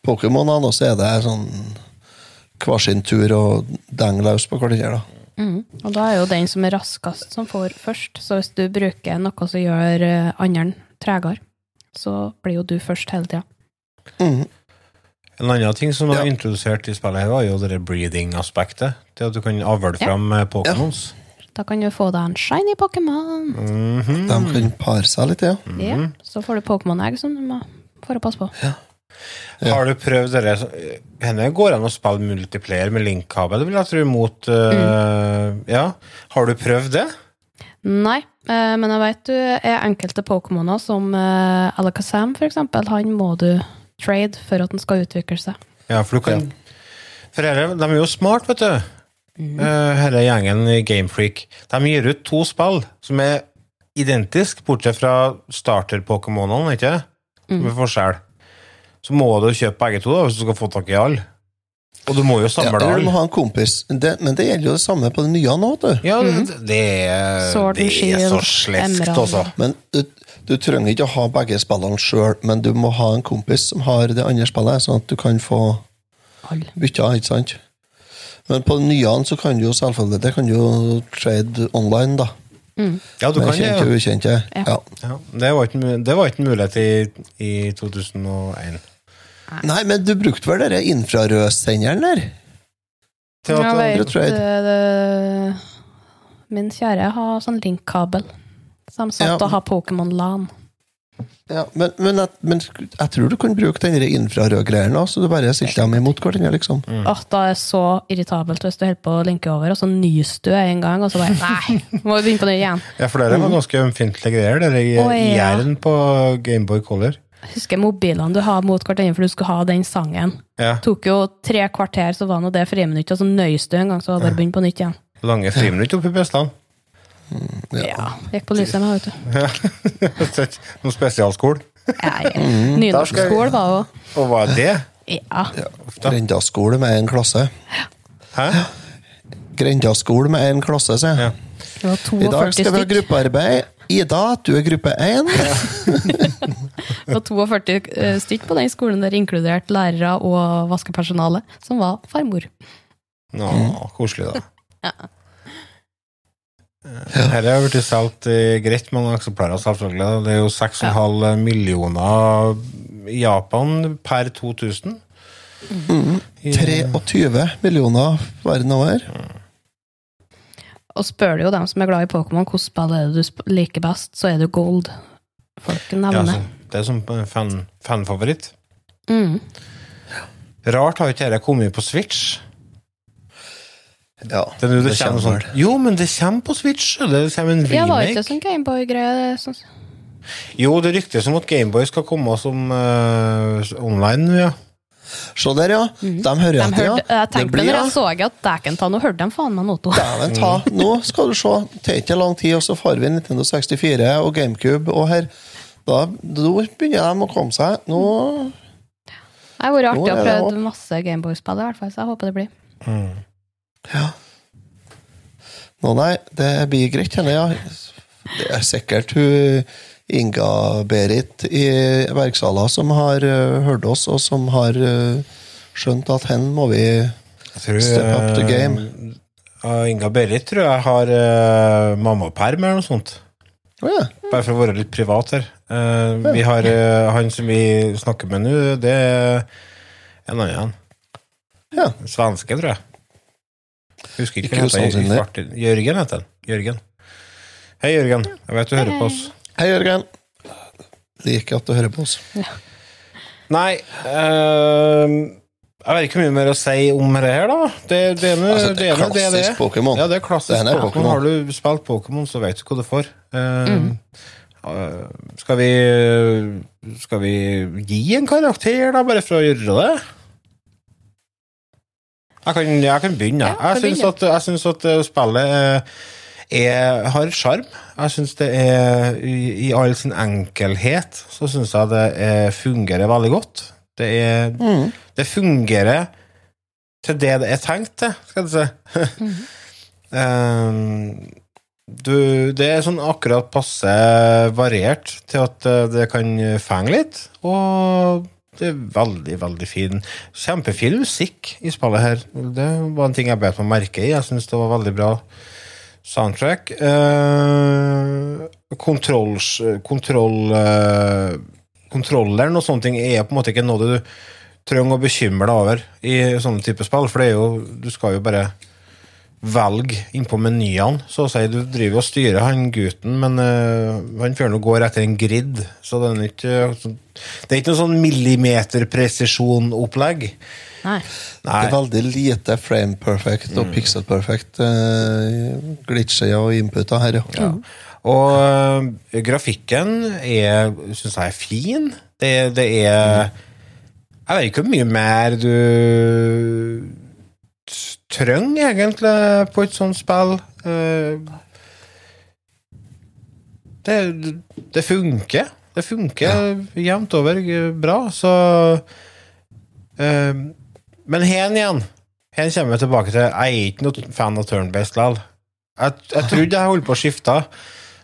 Pokémonene, og så er det sånn hver sin tur og deng løs på hverandre, da. Mm. Og da er jo den som er raskest, som får først. Så hvis du bruker noe som gjør eh, andre tregere, så blir jo du først hele tida. Mhm. En annen ting som er introdusert i spillet, her var jo det der breeding-aspektet. Det at du kan avle fram eh, Pokémons. Da kan du få deg en shiny Pokémon. Mhm. De kan pare seg litt, ja. Ja, så får du Pokémon-egg som du må for å passe på. Har du prøvd det Henne går an å spille multiplayer med linkkabel, vil jeg tro, mot øh, Ja. Har du prøvd det? Nei, eh, men jeg vet du er enkelte Pokémoner, som eh, Alakazam for eksempel, han må du trade for at den skal utvikle seg. Ja, for du kan For her, de er jo smart, vet du. Mm. Hele gjengen i Gamefreak. De gir ut to spill som er identiske, bortsett fra starter-pokémonene, ikke Som er forskjell. Så må du kjøpe begge to da, hvis du skal få tak i alle. Og du må jo ja samle eller du må ha en kompis. Det, men det gjelder jo det samme på det nye nå, vet du. Ja, det, det er, det er så sleskt, altså. Men du, du trenger ikke å ha begge spillene sjøl, men du må ha en kompis som har det andre spillet, sånn at du kan få bytta, ikke sant? Men på nyene nye så kan du jo selvfølgelig Det kan du jo trade online, da. Ja, du Med kan kjente og Ja. ukjente. Ja. Ja, det, var ikke, det var ikke en mulighet i, i 2001. Nei, men du brukte vel den infrarødsenderen der? Til at, Jeg andre trade. det, min kjære har sånn linkkabel. Så de satt Ja. og har Pokémon LAN. Ja, men, men, jeg, men jeg tror du kan bruke den infrarødgreieren Nå, så du bare stilte dem imot hverandre, liksom. Åh, da er det så irritabelt hvis du holder på å linke over, og så nyser du en gang, og så bare Nei, må vi begynne på nytt igjen. ja, for det var ganske ømfintlige greier, det i oh, ja. jern på Gameboy Color. Jeg husker mobilene du har mot hverandre, for du skulle ha den sangen. Ja. tok jo tre kvarter, så var nå det friminutt, og så nøys du en gang, så var det bare begynt på nytt igjen. Lange friminutt oppi pestene. Ja. Gikk på lyset med, vet du. <laughs> Noen spesialskole. Nei, nynorsk Nynorskskole var òg. Og hva er det? Ja. Grendaskole med én klasse. Hæ? Grendaskole med én klasse, sier jeg. Det var I dag skal vi ha gruppearbeid. Ida, du er gruppe én. <laughs> Det var 42 eh, stykk på den skolen der, inkludert lærere og vaskepersonale, som var farmor. Nå, koselig, da. Ja. Her har blitt solgt i greit mange eksemplarer, selvfølgelig. Det er jo 6,5 millioner i Japan per 2000. Mm. 23 millioner verden over. Og spør du jo dem som er glad i Pokémon, hvilket spill er det du liker best, så er det Gold. Folk Ja, altså, det er som en fan, fanfavoritt. Mm. Rart har ikke dette kommet på Switch. Ja, Det det, det kommer sånn Jo, men det kommer på Switch! Det kommer en Ja, var ikke sånn Gameboy-greie? det sånn- Jo, det ryktes om at Gameboy skal komme som uh, online, ja. Se der, ja. De hører De etter, ja. jeg tenkte blir, når jeg så at dæken ta, nå hørte de faen meg noe. Dæven ta. Nå skal du se. Tar ikke lang tid, og så får vi Nintendo 64 og GameCube, og her Da da begynner de å komme seg. Nå Det har vært artig å prøve masse Gameboy-spill, i hvert fall, så jeg håper det blir. Ja. Nå, nei, det blir greit, henne, ja. Det er sikkert hun Inga-Berit i Verksala som har uh, hørt oss, og som har uh, skjønt at hen må vi tror, step up the game. Uh, Inga Berit tror jeg har uh, mammaperm eller noe sånt. Oh, yeah. Bare for å være litt privat her. Eh, vi har eh, Han som vi snakker med nå, det er en annen. Ja. Svenske, tror jeg. Husker ikke Ikke hva han heter. Jørgen heter han. Jørgen. Hei, Jørgen. Jeg vet du hører på oss. Hei, Jørgen. Liker at du hører på oss. Nei eh, Jeg vet ikke mye mer å si om det her, da. Det, det ene Altså, det er ene, det klassisk Pokémon. Ja, det er klassisk Det er Pokémon. Pokémon. Har du spilt Pokémon, så vet du hva du får. Uh, Mm. eh, skal vi Skal vi gi en karakter, da, bare for å gjøre det? Jeg kan, jeg kan begynne. Ja, jeg syns at, jeg syns at eh, spillet eh, er, har sjarm. Jeg syns det er I, i all sin enkelhet så syns jeg det er, fungerer veldig godt. Det er Det fungerer til det det er tenkt til, skal du si. Um, <laughs> du, det er sånn akkurat passe variert til at eh, det kan fenge litt, og det er veldig, veldig fin. Kjempefin musikk i spillet her. Det var en ting jeg bet meg merke i. Jeg syns det var veldig bra soundtrack. Uh, kontrolls, kontroll, eh, kontrolleren og sånne ting er på en måte ikke noe du trenger å bekymre deg over i sånne type spill, for det er jo, du skal jo bare velge innpå menyene, så å si. Du driver og styrer han gutten, men uh, han fyren går etter en grid, så det er ikke Det er ikke noe sånn millimeterpresisjon-opplegg. Nei. Det er veldig lite frame perfect og pixel perfect uh, glitcher og inputer her, ja. Og uh, grafikken er, syns jeg er fin. Det, det er Jeg vet ikke hvor mye mer du trenger, egentlig, på et sånt spill. Eh, Det, det funker. Det funker jevnt over bra, så eh, Men hen igjen. Her kommer vi tilbake til Jeg er ikke noe fan av turn-based likevel. Jeg, jeg trodde jeg holdt på å skifte,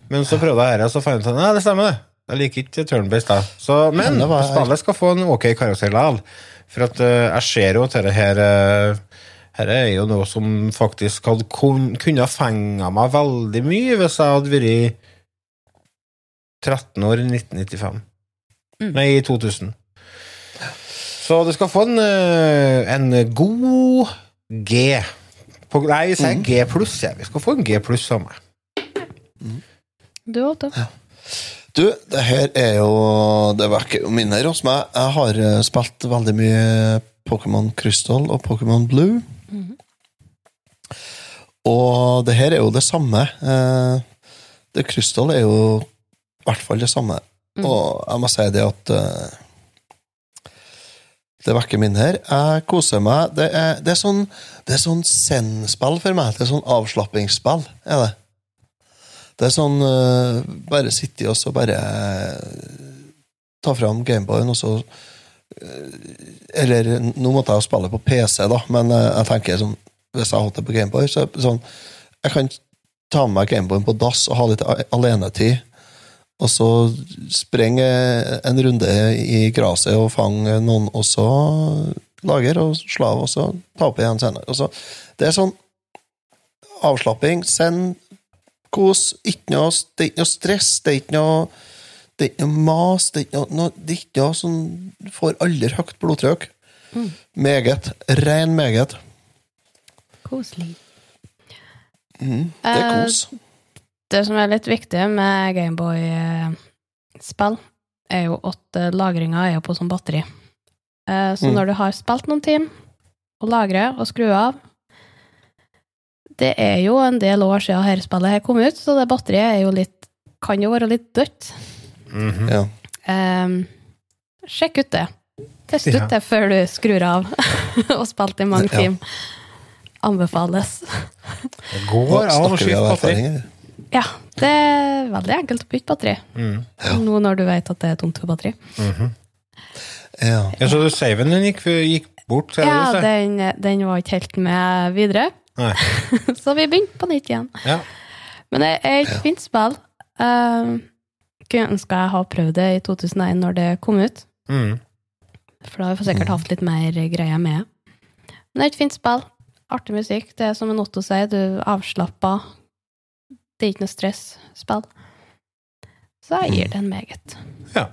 men så prøvde jeg dette, og så fant jeg ut at det stemmer, det. Jeg liker ikke turn-based. da. Så, men Men var- spillet skal få en ok karakter likevel. For at uh, jeg ser jo at dette her eh, her er jo noe som faktisk hadde kun, kunne ha fenga meg veldig mye hvis jeg hadde vært 13 år i 1995. Nei, i 2000. Så du skal få en, eh, en god G. På, nei, vi sier G pluss. Ja. Vi skal få en G pluss av meg. Du, Otto? Du, det her er jo Det vekker jo minner hos meg. Jeg har eh, spilt veldig mye Pokémon Crystal og Pokémon Blue. Og det her er jo det samme. Eh, Det Crystal er jo i hvert fall det samme. Og jeg må si det at eh, det vekker minner. Jeg koser meg. Det er, det er sånn Det er sånn zen-spill for meg. Det er sånn avslappingsspill, er det. Det er sånn uh, Bare sitte og så bare uh, ta fram Gameboyen, og så Eller nå måtte jeg spille på PC, da, men eh, jeg tenker sånn Hvis jeg har hatt det på Gameboy, så sånn Jeg kan ta med meg Gameboyen på dass og ha litt alenetid. Og så sprenge en runde i gresset og fange noen, og så lager og slav, og så ta opp igjen senere. Og så, det er sånn avslapping, send, kos, ikke noe, det er ikke noe stress, det er ikke noe det er ikke noe mas, det er ikke noe, som får aldri høyt blodtrykk. Meget. Ren meget. Koselig. Mm, det er Eh, kos. Det som er litt viktig med Gameboy-spill, er jo at eh, lagringa er på sånn batteri. Eh, Så Mm. når du har spilt noen timer, og lagrer og skrur av Det er jo en del år siden dette spillet her kom ut, så det batteriet er jo litt kan jo være litt dødt. Ja. um, sjekk ut det. Test Ja. ut det før du skrur av <laughs> og spilt i mange Ja. timer. Anbefales. Det går an å Snakker av batteri. Ja, det er veldig enkelt å bytte batteri. Mm. Nå når du vet at det er tomt for batteri. Ja. Ja, så du saven den gikk, gikk bort? Ja, den, den var ikke helt med videre, <laughs> så vi begynte på nytt igjen. Ja. Men det er et fint spill. Uh, kunne ønska jeg hadde prøvd det i 2001 når det kom ut, Mm. for da har vi sikkert hatt litt mer greier med. Men det er et fint spill. Artig musikk. Det er som en Otto sier, du avslapper. Det er ikke noe stress-spill. Så jeg gir det en meget. Ja.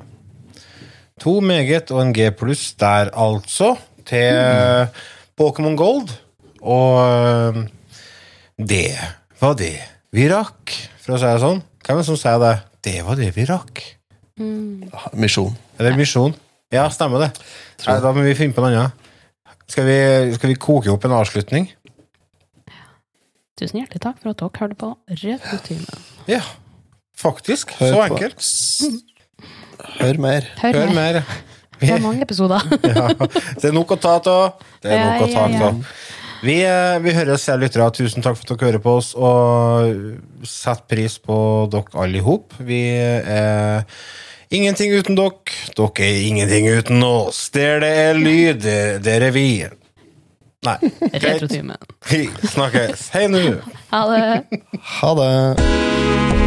To meget og en G pluss der, altså, til Pokémon Gold. Og øh, det var det vi rakk, for å si det sånn. Hvem er det som sier det? Det var det vi rakk. Misjon. Er det misjon? Ja, stemmer det. Nei, da må vi finne på noe annet. Skal vi, skal vi koke opp en avslutning? Tusen hjertelig takk for at dere hørte på Rødt utime. Ja, faktisk. Hør så på- enkelt. Hør mer. Hør, Hør mer. mer. Det er mange episoder. <laughs> Ja, det er nok å ta av. Det er Ja, nok å ta ja, ja. av. Vi, eh, vi høres, kjære lyttere. Tusen takk for at dere hører på oss, og setter pris på dere alle i hop. Vi er ingenting uten dere. Dere er ingenting uten oss. Der det er lyd, der- er vi. Nei. <laughs> Retrotimen. Vi snakkes. Hei nå. Ha det. Ha det.